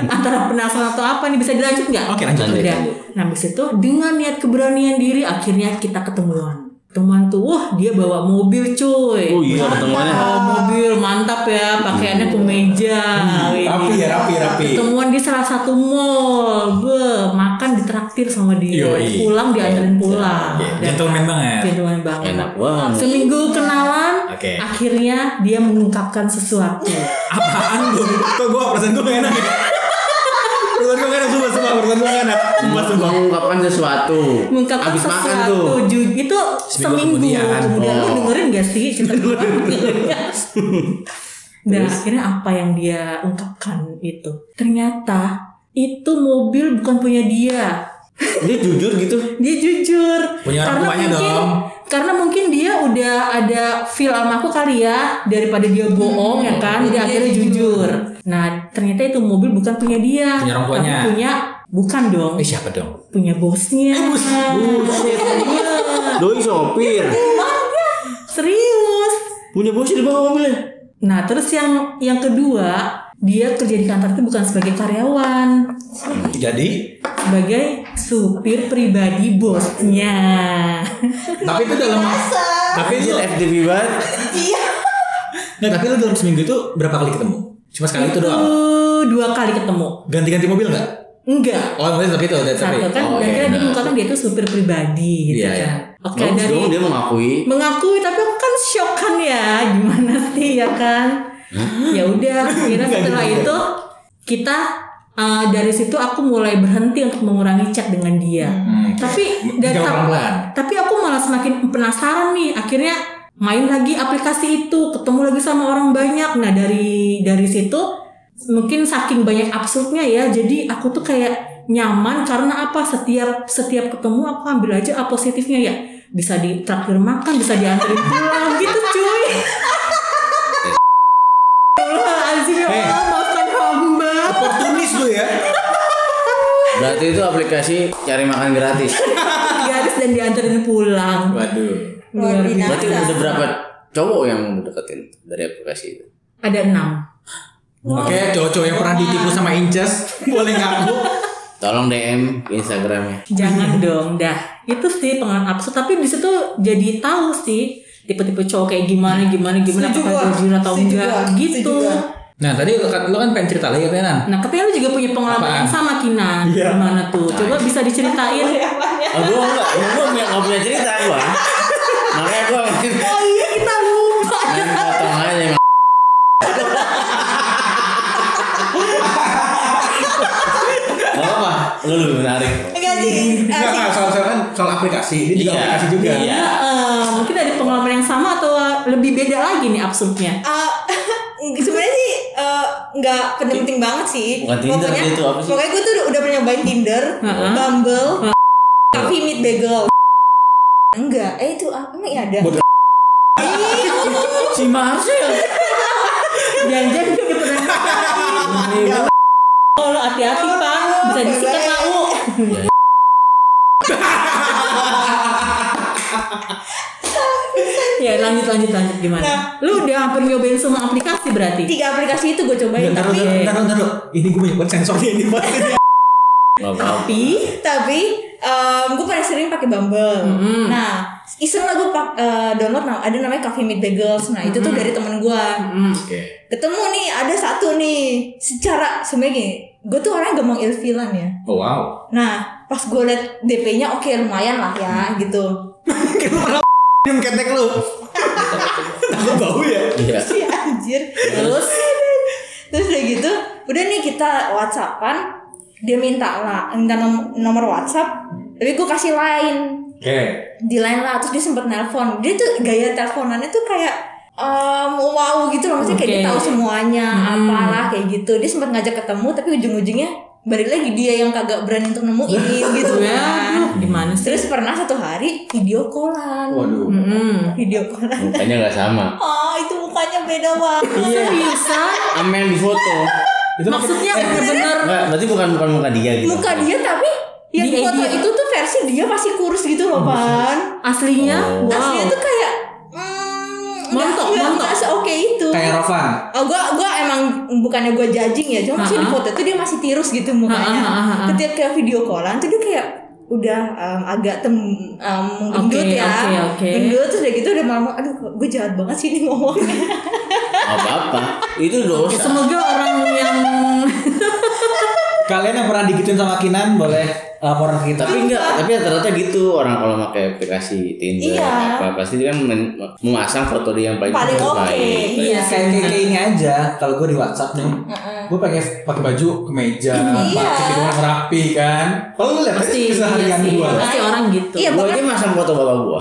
[SPEAKER 2] Antara penasaran atau apa nih bisa dilanjut nggak?
[SPEAKER 1] Oke, lanjut.
[SPEAKER 3] Lanjut.
[SPEAKER 2] Udah. Nah, habis itu dengan niat keberanian diri akhirnya kita ketemuan. Teman tuh, wah dia bawa mobil cuy.
[SPEAKER 3] Oh iya ketemuannya.
[SPEAKER 2] Bawa mobil mantap ya, pakaiannya kemeja. Wih.
[SPEAKER 1] Rapi ya, rapi, rapi.
[SPEAKER 2] Ketemuan di salah satu mall, be makan ditraktir sama dia,
[SPEAKER 1] Yoi.
[SPEAKER 2] pulang dianterin pulang. Dan-
[SPEAKER 1] Gentleman banget.
[SPEAKER 2] Gentleman banget.
[SPEAKER 3] Enak banget.
[SPEAKER 2] Seminggu kenalan,
[SPEAKER 1] Oke.
[SPEAKER 2] akhirnya dia mengungkapkan sesuatu.
[SPEAKER 1] Apaan lu? Kok gue perasaan gue enak ya? Sumpah, sumpah
[SPEAKER 3] Mengungkapkan sesuatu.
[SPEAKER 2] mengungkapkan
[SPEAKER 3] Abis makan
[SPEAKER 2] sesuatu
[SPEAKER 3] tuh.
[SPEAKER 2] ju- itu
[SPEAKER 1] Seminggu
[SPEAKER 2] seminggu,
[SPEAKER 1] kemudian.
[SPEAKER 2] kemudian lu
[SPEAKER 3] Oh.
[SPEAKER 2] dengerin gak sih cerita gue dan akhirnya apa yang dia ungkapkan itu ternyata itu mobil bukan punya dia
[SPEAKER 3] Dia jujur gitu.
[SPEAKER 2] dia jujur
[SPEAKER 1] Punya orang tuanya
[SPEAKER 2] mungkin
[SPEAKER 1] dong.
[SPEAKER 2] karena mungkin dia udah ada feel sama aku kali ya daripada dia bohong ya kan jadi akhirnya jujur nah ternyata itu mobil bukan punya dia
[SPEAKER 1] Punya orang tuanya.
[SPEAKER 2] tapi punya bukan dong
[SPEAKER 1] Eh siapa dong?
[SPEAKER 2] punya bosnya Iya.
[SPEAKER 3] Doi sopir.
[SPEAKER 2] serius
[SPEAKER 3] Punya bosnya di bawah mobilnya.
[SPEAKER 2] nah terus yang yang kedua dia kerja di kantor itu bukan sebagai karyawan
[SPEAKER 1] Jadi?
[SPEAKER 2] sebagai supir pribadi bosnya
[SPEAKER 1] Tapi itu dalam Tapi itu
[SPEAKER 3] Anjir FDP banget.
[SPEAKER 1] Nggak, tapi lu dalam seminggu itu berapa kali ketemu? Cuma sekali itu doang?
[SPEAKER 2] dua kali ketemu
[SPEAKER 1] Ganti-ganti mobil nggak?
[SPEAKER 2] enggak
[SPEAKER 1] Oh, maksudnya tapi itu,
[SPEAKER 2] satu kan
[SPEAKER 1] oh,
[SPEAKER 2] dan
[SPEAKER 1] iya,
[SPEAKER 2] akhirnya dia mengatakan dia itu supir pribadi gitu
[SPEAKER 1] Iya,
[SPEAKER 2] kan
[SPEAKER 1] iya.
[SPEAKER 2] oke
[SPEAKER 3] Bagus
[SPEAKER 2] dari
[SPEAKER 3] dong dia mengakui.
[SPEAKER 2] mengakui tapi aku kan shock kan ya gimana sih ya kan ya udah akhirnya setelah itu kita uh, dari situ aku mulai berhenti untuk mengurangi chat dengan dia
[SPEAKER 1] Hmm.
[SPEAKER 2] tapi dari tapi aku malah semakin penasaran nih akhirnya main lagi aplikasi itu ketemu lagi sama orang banyak nah dari dari situ mungkin saking banyak absurdnya ya jadi aku tuh kayak nyaman karena apa setiap setiap ketemu aku ambil aja A positifnya ya bisa ditraktir makan bisa dianterin pulang gitu cuy ya. Allah, maafkan hamba
[SPEAKER 1] Oportunis lu ya.
[SPEAKER 3] Berarti itu aplikasi cari makan gratis.
[SPEAKER 2] garis dan dianterin pulang
[SPEAKER 1] Waduh.
[SPEAKER 2] Luar biasa
[SPEAKER 3] Berarti udah berapa cowok yang deketin dari aplikasi itu?
[SPEAKER 2] ada enam
[SPEAKER 1] Oke, cowok-cowok yang pernah ditipu sama Inces boleh ngaku.
[SPEAKER 3] Tolong DM Instagramnya.
[SPEAKER 2] Jangan dong, dah. Itu sih pengalaman absurd, tapi di situ jadi tahu sih tipe-tipe cowok kayak gimana, gimana, gimana,
[SPEAKER 5] Setuju
[SPEAKER 2] apakah jujur atau
[SPEAKER 5] Setuju
[SPEAKER 2] enggak,
[SPEAKER 5] gua.
[SPEAKER 2] gitu.
[SPEAKER 5] Setuju.
[SPEAKER 1] Nah, tadi lu kan, lu kan pengen cerita lagi katanya Nan.
[SPEAKER 2] Nah, katanya lu juga punya pengalaman
[SPEAKER 1] Apaan?
[SPEAKER 2] yang sama Kina.
[SPEAKER 1] Iya.
[SPEAKER 2] Gimana tuh? Coba bisa diceritain.
[SPEAKER 3] Oh, gue enggak, gue enggak punya cerita gue. Makanya gue main
[SPEAKER 2] oh iya, kita lupa.
[SPEAKER 3] main potong aja. emang. Gak apa, lu lebih menarik.
[SPEAKER 5] Enggak sih.
[SPEAKER 1] Enggak,
[SPEAKER 5] eh,
[SPEAKER 1] enggak, soal, soal, kan soal aplikasi. Dia juga
[SPEAKER 3] Iya.
[SPEAKER 1] aplikasi juga.
[SPEAKER 3] Iya.
[SPEAKER 2] Eh, mungkin ada pengalaman yang sama atau lebih beda lagi nih absurdnya.
[SPEAKER 5] Uh, sebenarnya sih uh, nggak penting-penting banget sih.
[SPEAKER 3] Bukan Tinder,
[SPEAKER 5] pokoknya,
[SPEAKER 3] itu apa sih?
[SPEAKER 5] Pokoknya gue tuh udah, udah pernah nyobain Tinder,
[SPEAKER 2] Heeh.
[SPEAKER 5] Bumble, Coffee Meet Bagel. Enggak, eh itu apa emang ya ada?
[SPEAKER 1] Buat-
[SPEAKER 3] Si Marcel.
[SPEAKER 2] Jangan-jangan dia udah pernah nyobain. Oh, lo hati-hati, Pak. Bisa disikat lah, U. ya lanjut lanjut lanjut gimana?
[SPEAKER 5] Nah.
[SPEAKER 2] Lu udah hampir nyobain semua aplikasi berarti?
[SPEAKER 5] Tiga aplikasi itu gue cobain,
[SPEAKER 1] Bentar,
[SPEAKER 5] tapi
[SPEAKER 1] bentar, bentar, bentar. Ini gue banyak banget sensornya ini pasti.
[SPEAKER 3] Gak.
[SPEAKER 2] Tapi
[SPEAKER 5] tapi gue paling sering pakai Bumble.
[SPEAKER 2] Mm-mm.
[SPEAKER 5] Nah, iseng lah gue download nah, ada namanya Coffee Meet Bagels. Nah, itu tuh dari temen gue.
[SPEAKER 2] mm,
[SPEAKER 1] Oke.
[SPEAKER 5] Ketemu nih, ada satu nih. Secara sebenarnya gini, gue tuh orang gampang ilfilan ya.
[SPEAKER 1] Oh, wow.
[SPEAKER 5] Nah, pas gue liat DP-nya oke lumayan lah ya gitu.
[SPEAKER 1] Kayak lu pernah minum ketek lu. Takut bau ya?
[SPEAKER 3] Iya.
[SPEAKER 5] Iya anjir. Terus terus udah gitu, udah nih kita WhatsAppan. Dia minta lah, minta nom- nomor WhatsApp. Tapi gue kasih line
[SPEAKER 1] Oke.
[SPEAKER 5] di line lah terus dia sempet nelpon dia tuh gaya teleponannya tuh kayak em, wow gitu loh maksudnya kayak dia tahu semuanya
[SPEAKER 2] Hmm.
[SPEAKER 5] apalah kayak gitu dia sempat ngajak ketemu tapi ujung-ujungnya balik lagi dia yang kagak berani untuk nemuin gitu
[SPEAKER 2] Ya,
[SPEAKER 5] kan
[SPEAKER 2] gimana sih?
[SPEAKER 5] terus pernah satu hari video callan
[SPEAKER 1] Waduh.
[SPEAKER 2] Mm-mm.
[SPEAKER 5] video callan
[SPEAKER 3] Mukanya nggak sama.
[SPEAKER 5] oh itu mukanya beda banget
[SPEAKER 2] Seriusan?
[SPEAKER 3] Sama yang di foto.
[SPEAKER 1] Itu
[SPEAKER 2] Maksudnya bener-bener
[SPEAKER 3] Enggak, berarti bukan bukan muka dia gitu.
[SPEAKER 5] muka dia tapi yang di foto itu tuh versi dia masih kurus gitu loh pan
[SPEAKER 2] aslinya?
[SPEAKER 3] Oh.
[SPEAKER 2] Wow.
[SPEAKER 5] aslinya tuh kayak hmm,
[SPEAKER 2] Montok,
[SPEAKER 5] nggak- nggak-
[SPEAKER 2] montok.
[SPEAKER 5] nggak seoke itu
[SPEAKER 1] kayak Rovan.
[SPEAKER 5] Oh, gua gua emang bukannya gua judging ya, cuma maksudnya di foto tuh dia masih tirus gitu mukanya. Ketika video callan tuh dia kayak udah um, agak tem um, gendut
[SPEAKER 2] Oke,
[SPEAKER 5] ya.
[SPEAKER 2] oke, oke.
[SPEAKER 5] Gendut terus udah gitu udah malam aduh gue jahat banget sih ini ngomongnya.
[SPEAKER 3] Apa-apa. Itu dosa.
[SPEAKER 2] Semoga orang yang
[SPEAKER 1] Kalian yang pernah digituin sama Kinan boleh laporan kita.
[SPEAKER 3] tapi enggak tapi rata-rata gitu orang kalau pakai aplikasi Tinder
[SPEAKER 5] Iya.
[SPEAKER 3] apa pasti dia kan men- memasang foto dia yang paling,
[SPEAKER 5] Paling oke,
[SPEAKER 3] terbaik.
[SPEAKER 5] iya.
[SPEAKER 1] kayak kayak ini aja kalau gue di WhatsApp nih gue pakai pakai baju kemeja
[SPEAKER 5] Iya.
[SPEAKER 1] pakai hidungan rapi kan kalau lu lihat
[SPEAKER 2] pasti
[SPEAKER 1] keseharian
[SPEAKER 2] iya
[SPEAKER 1] gue
[SPEAKER 2] pasti orang gitu.
[SPEAKER 5] Iya,
[SPEAKER 3] Gua
[SPEAKER 5] bahkan
[SPEAKER 3] aja masang foto bapak gua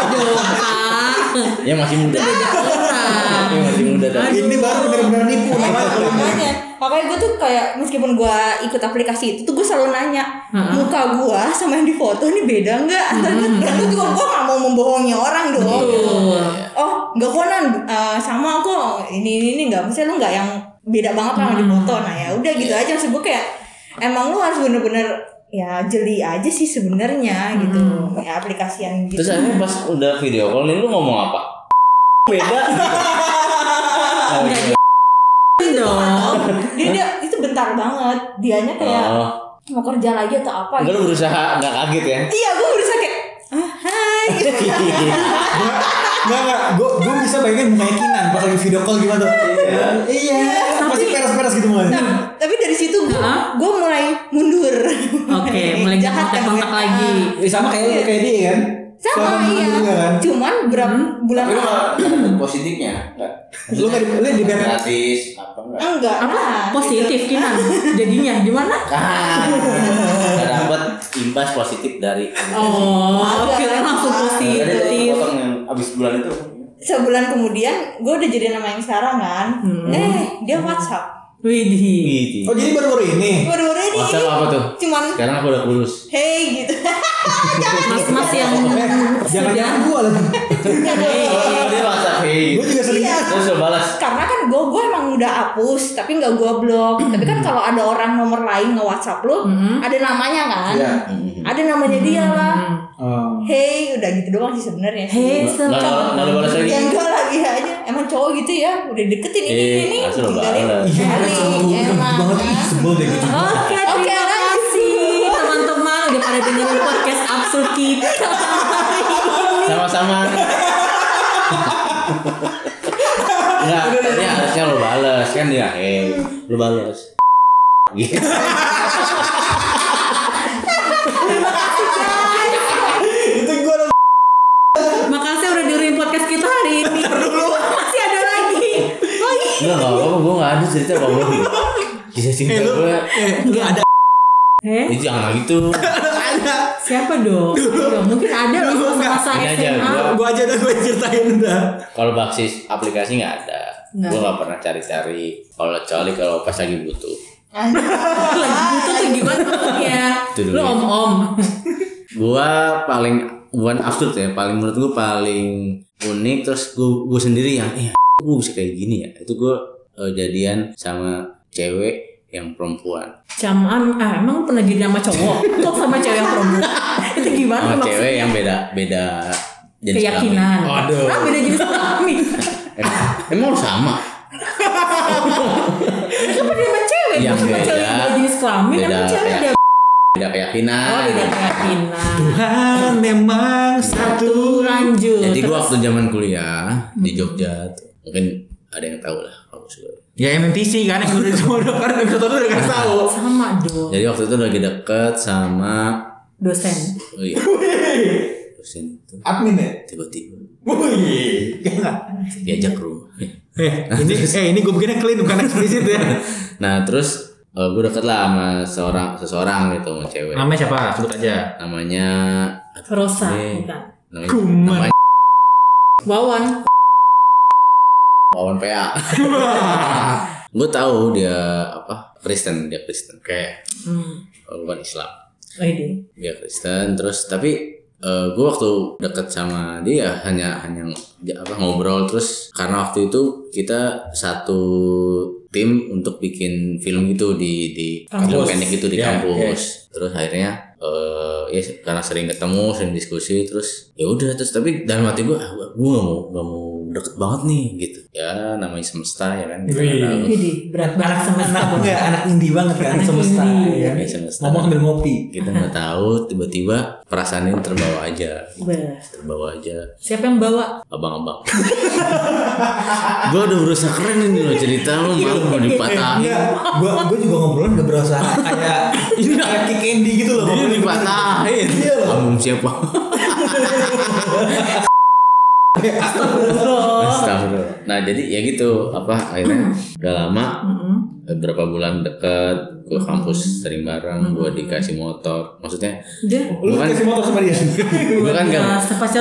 [SPEAKER 2] Aduh,
[SPEAKER 3] yang masih muda
[SPEAKER 2] Orang.
[SPEAKER 3] yang masih muda tapi
[SPEAKER 1] ini baru benar-benar nipu Pak.
[SPEAKER 5] makanya. Makanya gue tuh kayak meskipun gue ikut aplikasi itu tuh gue selalu nanya muka gue sama yang di foto ini beda nggak? Dan gue juga gue nggak mau membohongi orang dong.
[SPEAKER 2] Betul.
[SPEAKER 5] oh nggak konan eh, sama kok. Ini ini ini nggak misalnya lu nggak yang beda banget sama di foto nah ya udah gitu aja. Maksud gue kayak emang lu harus bener-bener ya jeli aja sih sebenarnya gitu. Ya aplikasian gitu.
[SPEAKER 3] Terus akhirnya pas udah video call nih lu ngomong apa beda Oh, iya.
[SPEAKER 2] dong.
[SPEAKER 5] dia dia itu bentar banget dianya kayak
[SPEAKER 3] oh
[SPEAKER 5] mau kerja lagi atau apa
[SPEAKER 3] enggak lu berusaha nggak kaget ya
[SPEAKER 5] iya gue berusaha kayak ah, hai
[SPEAKER 1] Enggak enggak, gue gue bisa bayangin mukanya Kinan pas lagi video call gimana tuh. Iya, masih peres-peres gitu mukanya.
[SPEAKER 5] Nah, tapi dari situ gue gue mulai mundur
[SPEAKER 2] Oke, mulai
[SPEAKER 5] Jahat kan
[SPEAKER 2] kontak-kontak
[SPEAKER 5] gue.
[SPEAKER 2] lagi.
[SPEAKER 1] Eh, sama kayak kayak dia kan.
[SPEAKER 5] Sama
[SPEAKER 1] Selama
[SPEAKER 5] iya
[SPEAKER 1] juga kan.
[SPEAKER 5] cuman berapa bulan
[SPEAKER 3] tapi lu
[SPEAKER 5] lalu
[SPEAKER 3] positifnya enggak
[SPEAKER 1] Lu nggak di- lu di band
[SPEAKER 3] gratis apa enggak
[SPEAKER 5] enggak
[SPEAKER 2] Apa?
[SPEAKER 5] nah,
[SPEAKER 2] Positif kinan. Jadinya gimana?
[SPEAKER 3] ah nggak dapet imbas positif dari
[SPEAKER 2] Oh, kira langsung positif.
[SPEAKER 3] potong yang abis bulan itu
[SPEAKER 5] gitu. sebulan kemudian gue udah jadi nama yang sekarang kan eh dia WhatsApp
[SPEAKER 2] Widih.
[SPEAKER 3] Gitu.
[SPEAKER 1] Oh jadi baru-baru ini.
[SPEAKER 5] baru-baru ini
[SPEAKER 3] WhatsApp apa tuh?
[SPEAKER 5] cuman
[SPEAKER 3] Sekarang aku udah kurus.
[SPEAKER 5] hey gitu
[SPEAKER 2] Mas-mas yang
[SPEAKER 1] Eh, jangan-jangan gue lagi.
[SPEAKER 3] Oh, dia WhatsApp hey.
[SPEAKER 1] Gue juga sering.
[SPEAKER 5] Iya.
[SPEAKER 3] Terus lo balas.
[SPEAKER 5] karena kan gue gue emang udah hapus tapi nggak gue blok tapi kan kalau ada orang nomor lain nge WhatsApp lu ada namanya kan
[SPEAKER 1] Iya.
[SPEAKER 5] ada namanya dia lah
[SPEAKER 1] Oh.
[SPEAKER 5] hey udah gitu doang sih sebenarnya
[SPEAKER 2] Hei,
[SPEAKER 3] lo balas lagi.
[SPEAKER 5] yang enggak lagi aja emang cowok gitu ya udah deketin ini
[SPEAKER 3] Eh,
[SPEAKER 5] ini tinggalin.
[SPEAKER 3] balas.
[SPEAKER 1] Iya, gue
[SPEAKER 5] emang.
[SPEAKER 1] banget. Sebel deh gitu.
[SPEAKER 2] Oke,
[SPEAKER 5] Oke,
[SPEAKER 2] terima kasih teman-teman udah pada dengerin podcast absurd kita.
[SPEAKER 3] Sama-sama. Enggak, ini harusnya lo balas kan dia. Hey, lo balas. Gitu.
[SPEAKER 1] Itu gue udah
[SPEAKER 2] Makasih udah dengerin podcast kita hari ini. Masih ada lagi.
[SPEAKER 3] Enggak, enggak apa-apa. Gue enggak ada cerita apa-apa. Kisah cinta gue.
[SPEAKER 1] eh lu ada
[SPEAKER 2] Eh,
[SPEAKER 3] Eh, jangan gitu.
[SPEAKER 1] ada.
[SPEAKER 2] siapa dong? Dong, Mungkin ada
[SPEAKER 1] nggak-
[SPEAKER 2] masa
[SPEAKER 3] ini aja,
[SPEAKER 2] SMA.
[SPEAKER 3] gua-
[SPEAKER 1] Gue aja udah gue ceritain udah.
[SPEAKER 3] Kalau baksis aplikasi nggak ada.
[SPEAKER 2] Nggak.
[SPEAKER 3] Gue nggak pernah cari-cari. Kalau kecuali kalau pas lagi butuh.
[SPEAKER 2] Lagi butuh tuh gimana maksudnya? Lu
[SPEAKER 3] ya.
[SPEAKER 2] om-om.
[SPEAKER 3] Gua paling bukan absurd ya. Paling menurut gue paling unik. Terus gue gue sendiri yang, eh, gue bisa kayak gini ya. Itu gue eh, jadian sama cewek yang perempuan.
[SPEAKER 2] Caman, ah emang pernah jadi sama cowok? Kok sama cewek yang perempuan? Itu gimana
[SPEAKER 3] Sama
[SPEAKER 2] maksudnya?
[SPEAKER 3] cewek yang beda beda jenis
[SPEAKER 2] Keyakinan.
[SPEAKER 1] Waduh.
[SPEAKER 2] Ah, beda jenis kelamin.
[SPEAKER 3] Emang, emang sama?
[SPEAKER 2] Kenapa dia sama cewek?
[SPEAKER 3] Yang
[SPEAKER 2] Sama
[SPEAKER 3] beda.
[SPEAKER 2] cewek beda jenis kelamin,
[SPEAKER 3] Beda
[SPEAKER 2] emang cewek ada
[SPEAKER 3] Beda keyakinan.
[SPEAKER 2] Oh, beda keyakinan.
[SPEAKER 1] Tuhan memang satu.
[SPEAKER 2] Lanjut.
[SPEAKER 3] Jadi
[SPEAKER 2] Terus-
[SPEAKER 3] waktu zaman kuliah di Jogja tuh, mungkin ada yang tahu lah kalau sudah.
[SPEAKER 1] Ya MMTC kan yang udah semua udah kan episode udah kasih tahu.
[SPEAKER 2] sama dong
[SPEAKER 3] Jadi waktu itu lagi deket sama
[SPEAKER 2] dosen.
[SPEAKER 3] oh iya dosen itu
[SPEAKER 1] Admin ya.
[SPEAKER 3] tiba-tiba
[SPEAKER 1] Wih.
[SPEAKER 3] diajak ke rumah.
[SPEAKER 1] Eh, ini eh ini gue bikinnya clean bukan eksplisit ya.
[SPEAKER 3] Nah terus gue deket lah sama seorang seseorang gitu sama cewek.
[SPEAKER 1] Namanya siapa? Sebut aja.
[SPEAKER 3] Namanya
[SPEAKER 2] Rosa,
[SPEAKER 3] Eh.
[SPEAKER 2] bukan.
[SPEAKER 3] namanya,
[SPEAKER 1] Kuman.
[SPEAKER 3] namanya
[SPEAKER 2] Wawan.
[SPEAKER 3] Kawan PA gue tahu dia apa Kristen dia Kristen. Kayak
[SPEAKER 2] Hmm.
[SPEAKER 3] bukan Islam.
[SPEAKER 2] Oh, ini.
[SPEAKER 3] dia Kristen terus tapi gue waktu deket sama dia hanya hanya ya, apa ngobrol terus karena waktu itu kita satu tim untuk bikin film gitu di di film pendek gitu di
[SPEAKER 1] Ya,
[SPEAKER 3] kampus. terus akhirnya eh ya karena sering ketemu sering diskusi terus ya udah terus tapi dalam hati gue ah, gue gak mau gak mau deket banget nih gitu ya namanya semesta ya kan kita nggak
[SPEAKER 1] Wih.
[SPEAKER 2] Ini berat banget semesta.
[SPEAKER 1] Anak enggak anak indie banget kan
[SPEAKER 2] Anak
[SPEAKER 1] semesta
[SPEAKER 2] indie.
[SPEAKER 1] ya.
[SPEAKER 3] Namanya semesta.
[SPEAKER 1] Ngomong sambil ngopi.
[SPEAKER 3] kita nggak tahu tiba-tiba perasaan ini terbawa aja
[SPEAKER 2] Bah.
[SPEAKER 3] terbawa aja
[SPEAKER 2] Siapa yang bawa?
[SPEAKER 3] abang-abang gue udah berusaha keren ini loh cerita lo malu mau dipatahin
[SPEAKER 1] Enggak, gua gua juga ngobrolin gak berasa kayak ini kayak kick Andy gitu loh.
[SPEAKER 3] dia dipatahin
[SPEAKER 1] Iya loh.
[SPEAKER 3] siapa Astagfirullah. Nah jadi ya gitu apa akhirnya udah lama
[SPEAKER 2] Mm-mm.
[SPEAKER 3] eh, berapa bulan deket ke kampus sering bareng gue dikasih motor maksudnya
[SPEAKER 2] Dia
[SPEAKER 1] Lu
[SPEAKER 3] Bukan.
[SPEAKER 1] kasih motor sama dia.
[SPEAKER 3] gue kan gak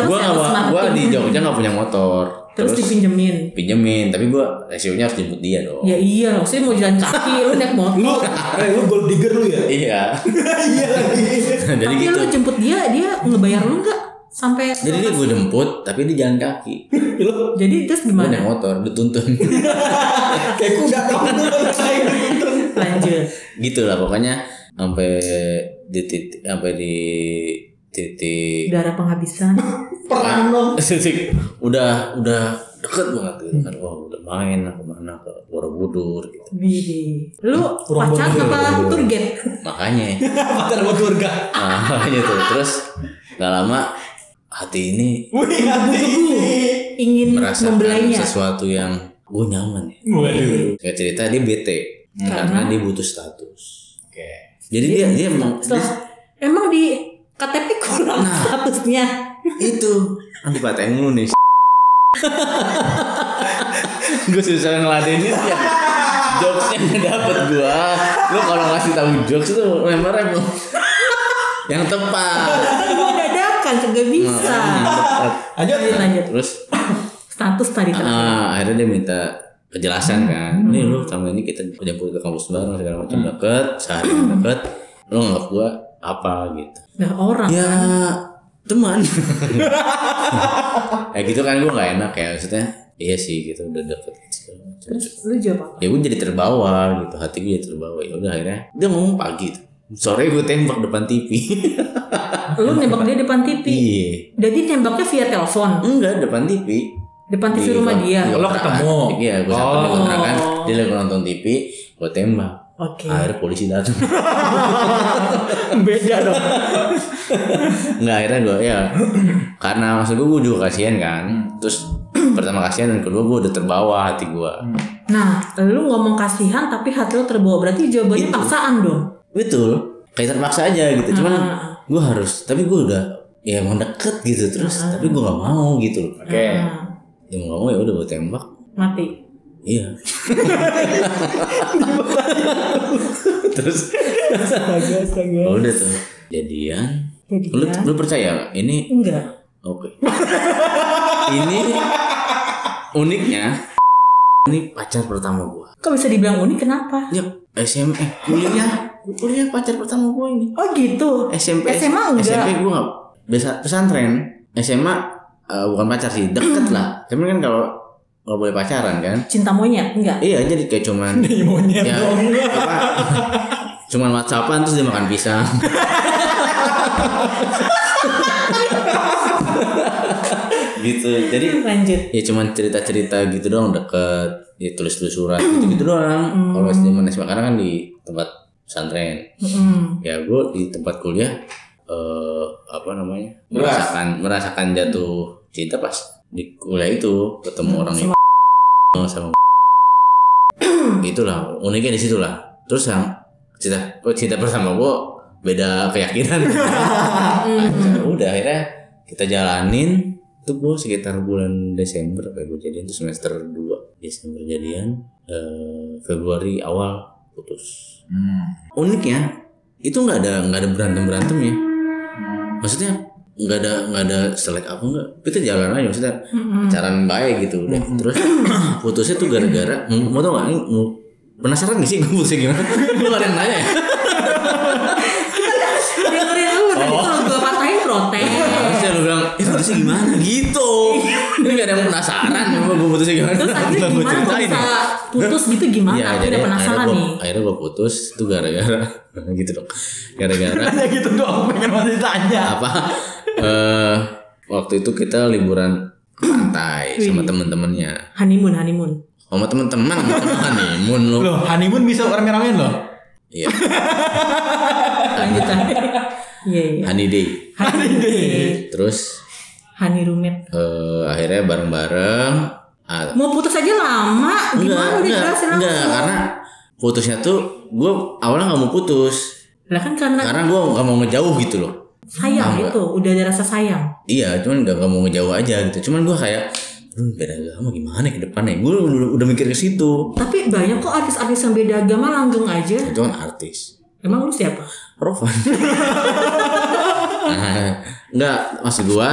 [SPEAKER 2] lu
[SPEAKER 3] gue gak gue di Jogja gak punya motor
[SPEAKER 2] terus, dipinjemin.
[SPEAKER 3] pinjemin tapi gue resikonya harus jemput dia dong
[SPEAKER 2] Ya iya loh, saya mau jalan kaki, lu naik
[SPEAKER 1] Lu,
[SPEAKER 2] motor.
[SPEAKER 1] eh lu gold digger lu ya?
[SPEAKER 3] iya
[SPEAKER 1] Iya lagi.
[SPEAKER 3] jadi
[SPEAKER 2] Tapi
[SPEAKER 3] gitu
[SPEAKER 2] lu jemput dia, dia ngebayar lu nggak? Sampai
[SPEAKER 3] jadi dia gue jemput tapi dia jalan kaki
[SPEAKER 2] Jadi terus
[SPEAKER 3] gue naik
[SPEAKER 2] gimana?
[SPEAKER 3] motor dituntun
[SPEAKER 1] kayak kuda.
[SPEAKER 2] Lanjut.
[SPEAKER 3] gitu lah pokoknya sampai di titik sampai di titik
[SPEAKER 2] Darah penghabisan.
[SPEAKER 1] Perang dong.
[SPEAKER 3] titik udah udah deket banget gitu kan oh udah main lah ke mana ke Borobudur gitu
[SPEAKER 2] Widih. Lu pacar apa guide?
[SPEAKER 3] makanya
[SPEAKER 1] Pacar buat
[SPEAKER 3] nah, makanya tuh terus nggak lama hati ini
[SPEAKER 1] Wih, hati.
[SPEAKER 2] Ingin
[SPEAKER 3] merasakan
[SPEAKER 2] membelainya.
[SPEAKER 3] sesuatu yang gue nyaman ya
[SPEAKER 1] Waduh.
[SPEAKER 3] kayak cerita dia bete karena dia butuh status
[SPEAKER 1] Oke.
[SPEAKER 3] jadi dia dia emang
[SPEAKER 2] Setelah, emang di KTP kurang
[SPEAKER 3] Nah.
[SPEAKER 2] statusnya.
[SPEAKER 3] itu nanti paten lu nih gue susah ngeladenin ya jokesnya nggak dapet gua lu kalau ngasih tahu jokes tuh lemparnya belum yang tepat
[SPEAKER 2] Gua dadakan, kagak bisa.
[SPEAKER 3] yang tepat
[SPEAKER 1] Lanjut.
[SPEAKER 2] Lanjut, lanjut.
[SPEAKER 3] terus
[SPEAKER 2] Status tadi terakhir.
[SPEAKER 3] ah, akhirnya dia minta kejelasan kan nih lu sama ini kita jemput ke kampus bareng segala macam deket sehari deket lu nganggap gua apa gitu
[SPEAKER 2] Nah, orang.
[SPEAKER 3] ya teman ya gitu kan gue nggak enak ya maksudnya iya sih gitu udah deket.
[SPEAKER 2] Terus lu jawab apa?
[SPEAKER 3] ya gue jadi terbawa gitu hati gue jadi terbawa ya udah akhirnya dia ngomong pagi tuh sore gue tembak depan TV
[SPEAKER 2] Lu nembak dia depan TV.
[SPEAKER 3] iya
[SPEAKER 2] Jadi nembaknya via telepon.
[SPEAKER 3] enggak depan TV
[SPEAKER 2] Depan TV
[SPEAKER 3] Di
[SPEAKER 2] rumah dia.
[SPEAKER 3] di
[SPEAKER 1] Lo ketemu?
[SPEAKER 3] iya gue sampai di
[SPEAKER 1] Oh.
[SPEAKER 3] kontrakan dia lagi nonton TV gue tembak
[SPEAKER 2] Oke.
[SPEAKER 3] akhirnya polisi datang
[SPEAKER 2] Beda dong.
[SPEAKER 3] Nggak akhirnya gue ya karena maksud gue gue juga kasihan kan terus pertama kasihan dan kedua gue udah terbawa hati gue
[SPEAKER 2] Nah, lu ngomong kasihan tapi hati lu terbawa. Berarti jawabannya
[SPEAKER 3] Itu.
[SPEAKER 2] paksaan dong.
[SPEAKER 3] Betul kayak terpaksa aja gitu cuman
[SPEAKER 2] Ah.
[SPEAKER 3] gue harus tapi gue udah ya emang deket gitu terus tapi gue gak mau gitu loh
[SPEAKER 1] Oke.
[SPEAKER 2] Nah,
[SPEAKER 3] ya mau gak mau ya udah gue tembak
[SPEAKER 2] mati.
[SPEAKER 3] iya terus
[SPEAKER 2] Astaga, astaga.
[SPEAKER 3] oh, udah tuh jadian lu,
[SPEAKER 2] Jadian.
[SPEAKER 3] lu percaya nggak? ini
[SPEAKER 2] Enggak.
[SPEAKER 3] oke ini uniknya ini pacar pertama gue
[SPEAKER 2] Kok bisa dibilang unik? Kenapa?
[SPEAKER 3] ya SM eh kuliah. Kuliah pacar pertama gue ini.
[SPEAKER 2] Oh gitu.
[SPEAKER 3] SMP
[SPEAKER 2] SMA enggak?
[SPEAKER 3] SMP gue nggak. Biasa pesantren. SMA eh, bukan pacar sih deket lah. Tapi kan kalau kalau boleh pacaran kan.
[SPEAKER 2] Cinta monyet enggak?
[SPEAKER 3] iya jadi kayak cuman
[SPEAKER 1] monyet
[SPEAKER 3] ya
[SPEAKER 1] dong.
[SPEAKER 3] apa? Cuman whatsappan terus dia makan pisang gitu. Jadi
[SPEAKER 2] Lanjut.
[SPEAKER 3] ya cuman cerita-cerita gitu doang deket ya tulis-tulis surat gitu gitu doang. Kalau zaman SMA karena kan di tempat pesantren.
[SPEAKER 2] Mm.
[SPEAKER 3] ya gue di tempat kuliah eh apa namanya
[SPEAKER 1] Beras.
[SPEAKER 3] merasakan merasakan jatuh cinta pas di kuliah itu ketemu orang itu sama itulah uniknya di situ lah terus yang cinta cinta pertama gue beda keyakinan. Udah akhirnya kita jalanin itu gue sekitar bulan Desember kayak gue jadian itu semester 2 Desember jadian eh, Februari awal putus.
[SPEAKER 1] Hmm.
[SPEAKER 3] uniknya itu nggak ada nggak ada berantem berantem ya maksudnya nggak ada nggak ada selek apa nggak kita jalan aja maksudnya pacaran baik gitu udah. Terus putusnya tuh gara-gara mau tau nggak penasaran gak sih gue putusnya gimana? Lu ada yang nanya ya eh putusnya gimana? Gitu. Ini gak ada yang penasaran Gue gue putusnya gimana?
[SPEAKER 2] Terus akhirnya
[SPEAKER 3] Gua
[SPEAKER 2] gimana? Kok
[SPEAKER 3] ceritain
[SPEAKER 2] bisa
[SPEAKER 3] ya.
[SPEAKER 2] putus gitu gimana?
[SPEAKER 3] Iya,
[SPEAKER 2] aku
[SPEAKER 3] jadi
[SPEAKER 2] udah penasaran
[SPEAKER 3] akhirnya gua,
[SPEAKER 2] nih.
[SPEAKER 3] Akhirnya gue putus Itu gara-gara Gitu dong. Gara-gara
[SPEAKER 1] Hanya gitu doang pengen masih tanya.
[SPEAKER 3] Apa? Eh Waktu itu kita liburan ke pantai Sama temen-temennya.
[SPEAKER 2] Honeymoon honeymoon.
[SPEAKER 3] Sama temen-temen honeymoon lu.
[SPEAKER 1] Loh, honeymoon bisa rame-ramean loh.
[SPEAKER 3] Iya.
[SPEAKER 2] Lanjutan iya iya.
[SPEAKER 3] Honey day.
[SPEAKER 2] Honey
[SPEAKER 3] Terus?
[SPEAKER 2] Honey roommate
[SPEAKER 3] eh akhirnya bareng-bareng ah,
[SPEAKER 2] mau putus aja lama. Gimana udah
[SPEAKER 3] enggak,
[SPEAKER 2] jelasin
[SPEAKER 3] enggak,
[SPEAKER 2] langsung
[SPEAKER 3] karena putusnya tuh gue awalnya nggak mau putus.
[SPEAKER 2] Lah kan karena
[SPEAKER 3] karena gue nggak mau ngejauh gitu loh.
[SPEAKER 2] Sayang
[SPEAKER 3] Enggak.
[SPEAKER 2] itu udah ada rasa sayang.
[SPEAKER 3] Iya cuman nggak mau ngejauh aja gitu. Cuman gue kayak "Aduh, beda agama gimana ke depannya? Gue udah, udah mikir ke situ.
[SPEAKER 2] Tapi banyak kok artis-artis yang beda agama langgeng aja.
[SPEAKER 3] Itu kan artis
[SPEAKER 2] emang lu siapa?
[SPEAKER 3] Rovan nah, nggak maksud gue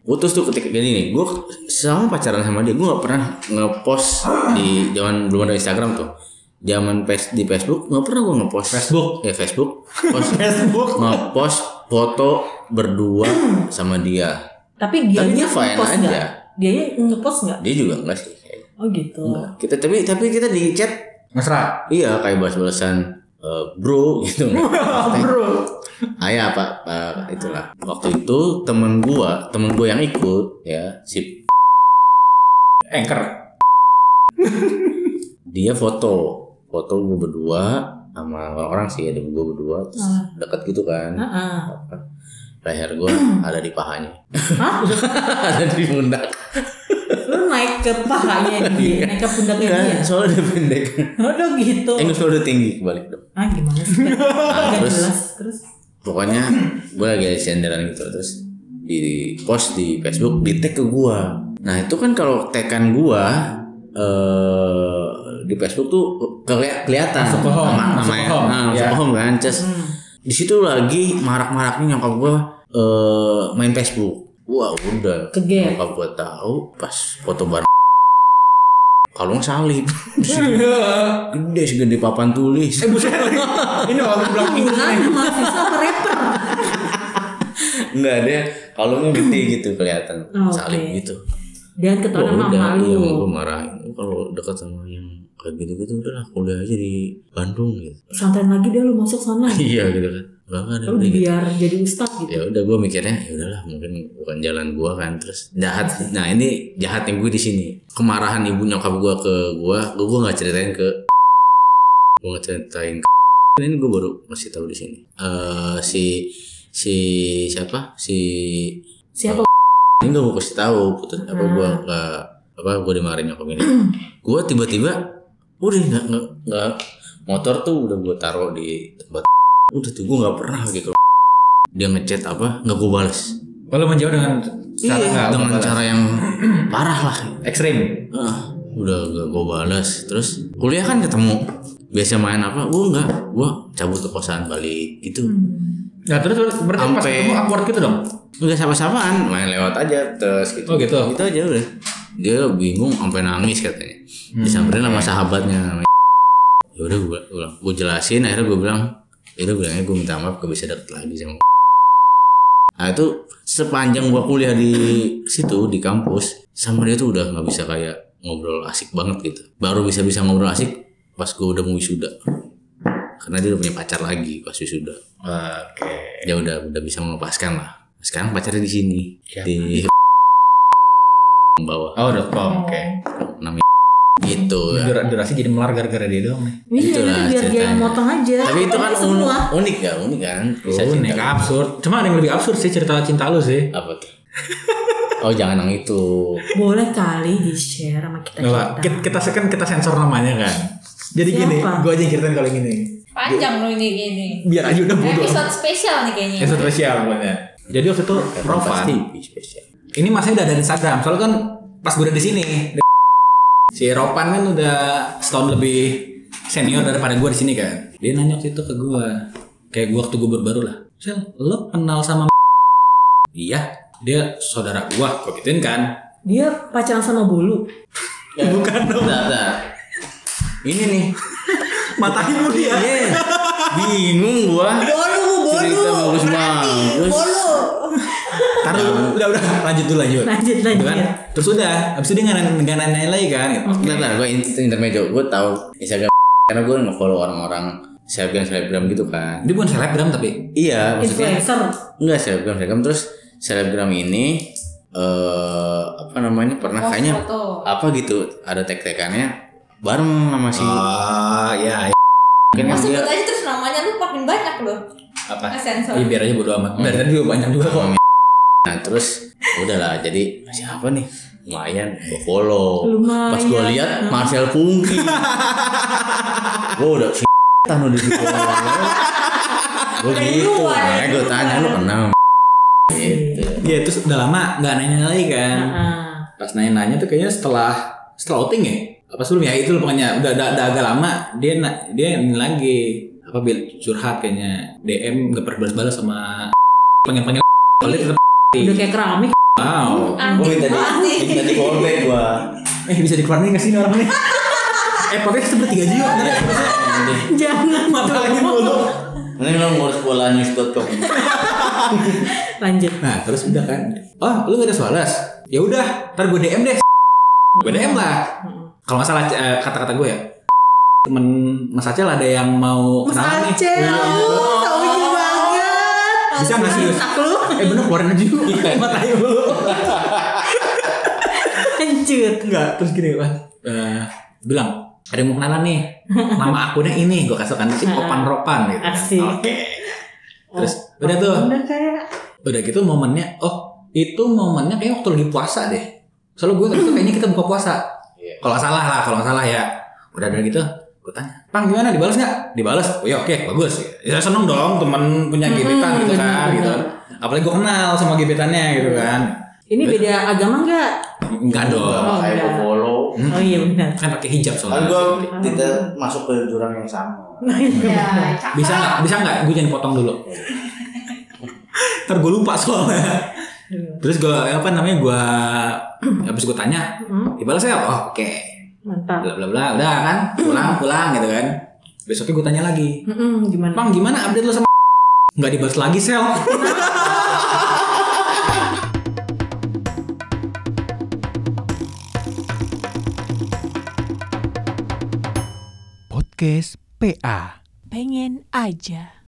[SPEAKER 3] putus tuh ketika gini nih. Gue selama pacaran sama dia gue nggak pernah ngepost di zaman belum ada Instagram tuh. Zaman pes di Facebook nggak pernah gue ngepost.
[SPEAKER 1] Facebook?
[SPEAKER 3] ya Facebook. Post
[SPEAKER 1] Facebook.
[SPEAKER 3] ngepost foto berdua sama dia.
[SPEAKER 2] Tapi dia
[SPEAKER 3] Tapi dia
[SPEAKER 2] nya
[SPEAKER 3] fine
[SPEAKER 2] ngepost
[SPEAKER 3] aja.
[SPEAKER 2] nggak dia ngepost nggak?
[SPEAKER 3] Dia juga enggak sih.
[SPEAKER 2] Oh gitu.
[SPEAKER 3] Kita tapi tapi kita di chat.
[SPEAKER 1] Mesra.
[SPEAKER 3] iya kayak balas-balasan eh, bro gitu
[SPEAKER 1] Bro.
[SPEAKER 3] ayah apa apa, itulah waktu itu temen gua temen gua yang ikut ya si
[SPEAKER 1] Anchor.
[SPEAKER 3] dia foto foto gua berdua sama orang sih ada gua berdua terus
[SPEAKER 2] Ah.
[SPEAKER 3] deket gitu kan
[SPEAKER 2] Heeh.
[SPEAKER 3] leher gua ada di pahanya ada di pundak
[SPEAKER 2] naik ke pahanya dia naik ke pundaknya dia.
[SPEAKER 3] Enggak, soalnya dia pendek
[SPEAKER 2] udah gitu.
[SPEAKER 3] Eh soalnya udah tinggi kebalik dong.
[SPEAKER 2] Ah gimana sih Nggak
[SPEAKER 3] terus-
[SPEAKER 2] jelas terus?
[SPEAKER 3] Pokoknya gue lagi ada senderan gitu terus di post di Facebook di tag ke gua. Nah itu kan kalau tekan gua eh di Facebook tuh keli- kelihatan
[SPEAKER 1] Masuk ke home,
[SPEAKER 3] nama
[SPEAKER 1] masuk
[SPEAKER 3] namanya
[SPEAKER 1] ke home,
[SPEAKER 3] nah, masuk
[SPEAKER 1] ya.
[SPEAKER 3] home kan Terus
[SPEAKER 2] Hmm.
[SPEAKER 3] di situ lagi marak-maraknya nyokap gua eh main Facebook wah udah
[SPEAKER 2] Kegep.
[SPEAKER 3] nyokap gua tahu pas foto bareng kalung salib gede segede papan tulis
[SPEAKER 1] Eh buset. Ini bilang Inggris
[SPEAKER 2] Bukan
[SPEAKER 1] nih.
[SPEAKER 2] mahasiswa apa rapper
[SPEAKER 3] Enggak dia kalungnya gede gitu kelihatan
[SPEAKER 2] Oke.
[SPEAKER 3] salib gitu.
[SPEAKER 2] dan ketahuan sama
[SPEAKER 3] udah,
[SPEAKER 2] malu
[SPEAKER 3] iya mau gue marahin. Kalau dekat sama yang kayak gitu gitu udahlah kuliah aja di Bandung gitu.
[SPEAKER 2] santai lagi deh lu masuk sana
[SPEAKER 3] iya gitu kan. Kan
[SPEAKER 2] lu
[SPEAKER 3] gitu.
[SPEAKER 2] biar jadi ustad gitu
[SPEAKER 3] Ya udah gue mikirnya ya udahlah mungkin bukan jalan gue kan terus jahat. Nah ini jahatnya gue di sini. Kemarahan ibu nyokap gue ke gue, gue gue nggak ceritain ke gue nggak ceritain ke ini gue baru masih tahu di sini. Eh si si siapa si
[SPEAKER 2] siapa
[SPEAKER 3] ini gak mau kasih tahu putus apa
[SPEAKER 2] Hmm.
[SPEAKER 3] gua nggak apa gua dimarahin nyokap ini gua tiba-tiba udah nggak nggak motor tuh udah gua taruh di tempat udah tuh gua nggak pernah gitu dia ngechat apa nggak gua balas
[SPEAKER 1] Kalau menjauh dengan cara
[SPEAKER 3] iya,
[SPEAKER 1] nggak
[SPEAKER 3] dengan
[SPEAKER 1] balas.
[SPEAKER 3] cara yang parah lah
[SPEAKER 1] ekstrim.
[SPEAKER 3] ah, udah gak gua balas terus kuliah kan ketemu biasa main apa gua nggak gua cabut ke kosan balik gitu
[SPEAKER 1] Nah terus berarti pas
[SPEAKER 3] Sampai-
[SPEAKER 1] ketemu awkward gitu dong.
[SPEAKER 3] Enggak sama-samaan, main lewat aja terus gitu.
[SPEAKER 1] Oh, gitu?
[SPEAKER 3] Gitu aja udah. Dia bingung sampai nangis katanya. Disamperin sama sahabatnya. Ya udah gue gue jelasin akhirnya gue bilang, ya udah bilangnya gue minta maaf gak bisa deket lagi sama Nah itu sepanjang gue kuliah di situ di kampus sama dia tuh udah nggak bisa kayak ngobrol asik banget gitu. Baru bisa bisa ngobrol asik pas gue udah mau wisuda. Karena dia udah punya pacar lagi pas wisuda
[SPEAKER 1] Oke.
[SPEAKER 3] ya udah udah bisa melepaskan lah sekarang pacarnya di sini
[SPEAKER 1] Siapa?
[SPEAKER 3] di bawah
[SPEAKER 1] Oh, dot com. Oke.
[SPEAKER 3] namanya gitu ya.
[SPEAKER 1] Dur- Durasi jadi melar gara-gara dia doang nih.
[SPEAKER 2] Iya,
[SPEAKER 3] Itulah
[SPEAKER 2] itu biar dia yang motong aja.
[SPEAKER 3] tapi itu kan un-
[SPEAKER 2] semua.
[SPEAKER 3] unik ya unik kan Bisa cinta.
[SPEAKER 1] nek absurd. Cuma ada yang lebih absurd sih cerita cinta lu sih.
[SPEAKER 3] apa tuh oh jangan yang itu
[SPEAKER 2] Boleh kali di share sama kita
[SPEAKER 1] Nggak,
[SPEAKER 2] kita.
[SPEAKER 1] kita, kita kan kita sensor namanya kan. Jadi
[SPEAKER 2] Siapa?
[SPEAKER 1] gini, gue aja yang ceritain kalau gini.
[SPEAKER 5] Panjang loh ini gini.
[SPEAKER 1] Biar aja udah bodoh.
[SPEAKER 5] Episode spesial nih kayaknya.
[SPEAKER 1] Episode spesial pokoknya. Jadi waktu itu Rovan,
[SPEAKER 3] pasti spesial
[SPEAKER 1] ini masnya udah ada di Instagram. Soalnya kan pas gue udah di sini, si Ropan kan udah setahun lebih senior daripada gue di sini kan. Dia nanya waktu itu ke gue, kayak gue waktu gue baru-baru lah. Sel, lo kenal sama iya dia saudara gua gua gituin kan
[SPEAKER 2] Dia pacaran sama bulu.
[SPEAKER 1] bukan dong
[SPEAKER 3] Bentar, bentar. Ini nih.
[SPEAKER 1] matahin lu dia
[SPEAKER 3] Iya. Bingung gua.
[SPEAKER 5] Bolu, bolu.
[SPEAKER 3] Cerita bagus bagus.
[SPEAKER 1] Taruh udah udah lanjut dulu lanjut.
[SPEAKER 2] Lanjut,
[SPEAKER 1] Gitu
[SPEAKER 2] lanjut.
[SPEAKER 1] kan? Terus udah, abis itu dia nggak nanya- nggak nanya lagi kan? Gitu.
[SPEAKER 3] Bentar, bentar. Gue intermezzo. Gue tahu Instagram karena gue nge-follow orang-orang selebgram selebgram gitu kan.
[SPEAKER 1] Dia bukan selebgram tapi
[SPEAKER 3] Iya, maksudnya
[SPEAKER 2] Influencer.
[SPEAKER 3] enggak selebgram selebgram terus selebgram ini eh apa namanya pernah
[SPEAKER 5] Post
[SPEAKER 3] kayaknya
[SPEAKER 5] foto.
[SPEAKER 3] apa gitu ada tag-tagannya bareng sama si
[SPEAKER 1] Oh, iya. iya.
[SPEAKER 3] mungkin kan
[SPEAKER 5] Mas
[SPEAKER 3] dia
[SPEAKER 5] aja terus namanya lu makin banyak loh.
[SPEAKER 1] Apa?
[SPEAKER 5] Sensor.
[SPEAKER 1] Iya biar aja bodo amat. Dari tadi juga banyak juga kok.
[SPEAKER 3] Nah terus udahlah jadi siapa nih? Lumayan gue follow.
[SPEAKER 2] Lumayan.
[SPEAKER 3] pas gue lihat Marcel Pungki. Gue udah si udah di follow gue gitu makanya gue tanya lu kenal? Gitu.
[SPEAKER 1] Iya terus udah lama nggak nanya lagi kan.
[SPEAKER 2] Ah.
[SPEAKER 1] Pas nanya-nanya tuh kayaknya setelah setelah outing ya. Apa sebelum ya itu loh pokoknya udah, udah, udah agak lama dia na- dia ini lagi. Apa bil curhat kayaknya. DM nggak pernah balas-balas sama pengen pengen kali tetap
[SPEAKER 2] Udah kayak keramik.
[SPEAKER 1] wow.
[SPEAKER 3] Gue minta di minta di callback gue
[SPEAKER 1] eh bisa dikeluarin nggak sih ini orang ini eh podcast bertiga aja yuk ya.
[SPEAKER 2] Jangan.
[SPEAKER 1] Masalahnya mulu.
[SPEAKER 3] Ini lo ngurus bola news.com
[SPEAKER 2] Lanjut.
[SPEAKER 1] Nah terus udah kan? Oh lu gak ada balas ya udah ntar gue DM deh. Gue DM lah. Kalau nggak salah eh, kata-kata gue ya Temen Mas Acel ada yang mau
[SPEAKER 2] Mas
[SPEAKER 1] kenalan nih.
[SPEAKER 2] Acel.
[SPEAKER 1] Bisa nggak sih
[SPEAKER 2] Tak lu.
[SPEAKER 1] Eh bener keluarin aja yuk. Matain dulu
[SPEAKER 2] Lanjut.
[SPEAKER 1] Enggak terus gini kan eh, Bilang ada yang mau kenalan nih? Nama akunnya ini. Gue kasih kan si Opan Ropan gitu.
[SPEAKER 2] Asik.
[SPEAKER 1] Oke. Terus udah tuh.
[SPEAKER 2] Udah kayak.
[SPEAKER 1] Udah gitu momennya Oh itu momennya kayak waktu lagi puasa deh. Soalnya gue tadi tuh kayaknya kita buka puasa.
[SPEAKER 3] Iya.
[SPEAKER 1] Kalau salah lah Kalau salah ya. Udah dari gitu Gue tanya Pang gimana? Dibalas nggak? Dibalas Oh ya oke bagus. Ya seneng dong temen punya gebetan gitu kan
[SPEAKER 2] benar,
[SPEAKER 1] gitu. Apalagi gue kenal sama gebetannya gitu kan.
[SPEAKER 2] Ini beda agama enggak?
[SPEAKER 1] Enggak dong.
[SPEAKER 2] Oh,
[SPEAKER 3] makanya gue
[SPEAKER 2] enggak.
[SPEAKER 3] follow.
[SPEAKER 2] Oh iya benar.
[SPEAKER 1] Kan pakai hijab
[SPEAKER 3] kan
[SPEAKER 1] soalnya
[SPEAKER 3] gue tidak masuk ke jurang yang sama.
[SPEAKER 5] Ya.
[SPEAKER 1] Bisa nggak? Bisa nggak? Gue jangan potong dulu. Ntar gue lupa soalnya. Terus gue apa namanya gue habis gue tanya
[SPEAKER 2] Hmm,
[SPEAKER 1] dibalas ya oh oke
[SPEAKER 2] mantap.
[SPEAKER 1] bla bla bla udah kan pulang pulang gitu kan besoknya gue tanya lagi
[SPEAKER 2] Mm-mm, gimana?
[SPEAKER 1] bang gimana update lo sama nggak dibalas lagi sel
[SPEAKER 4] Podcast PA.
[SPEAKER 6] pengen aja.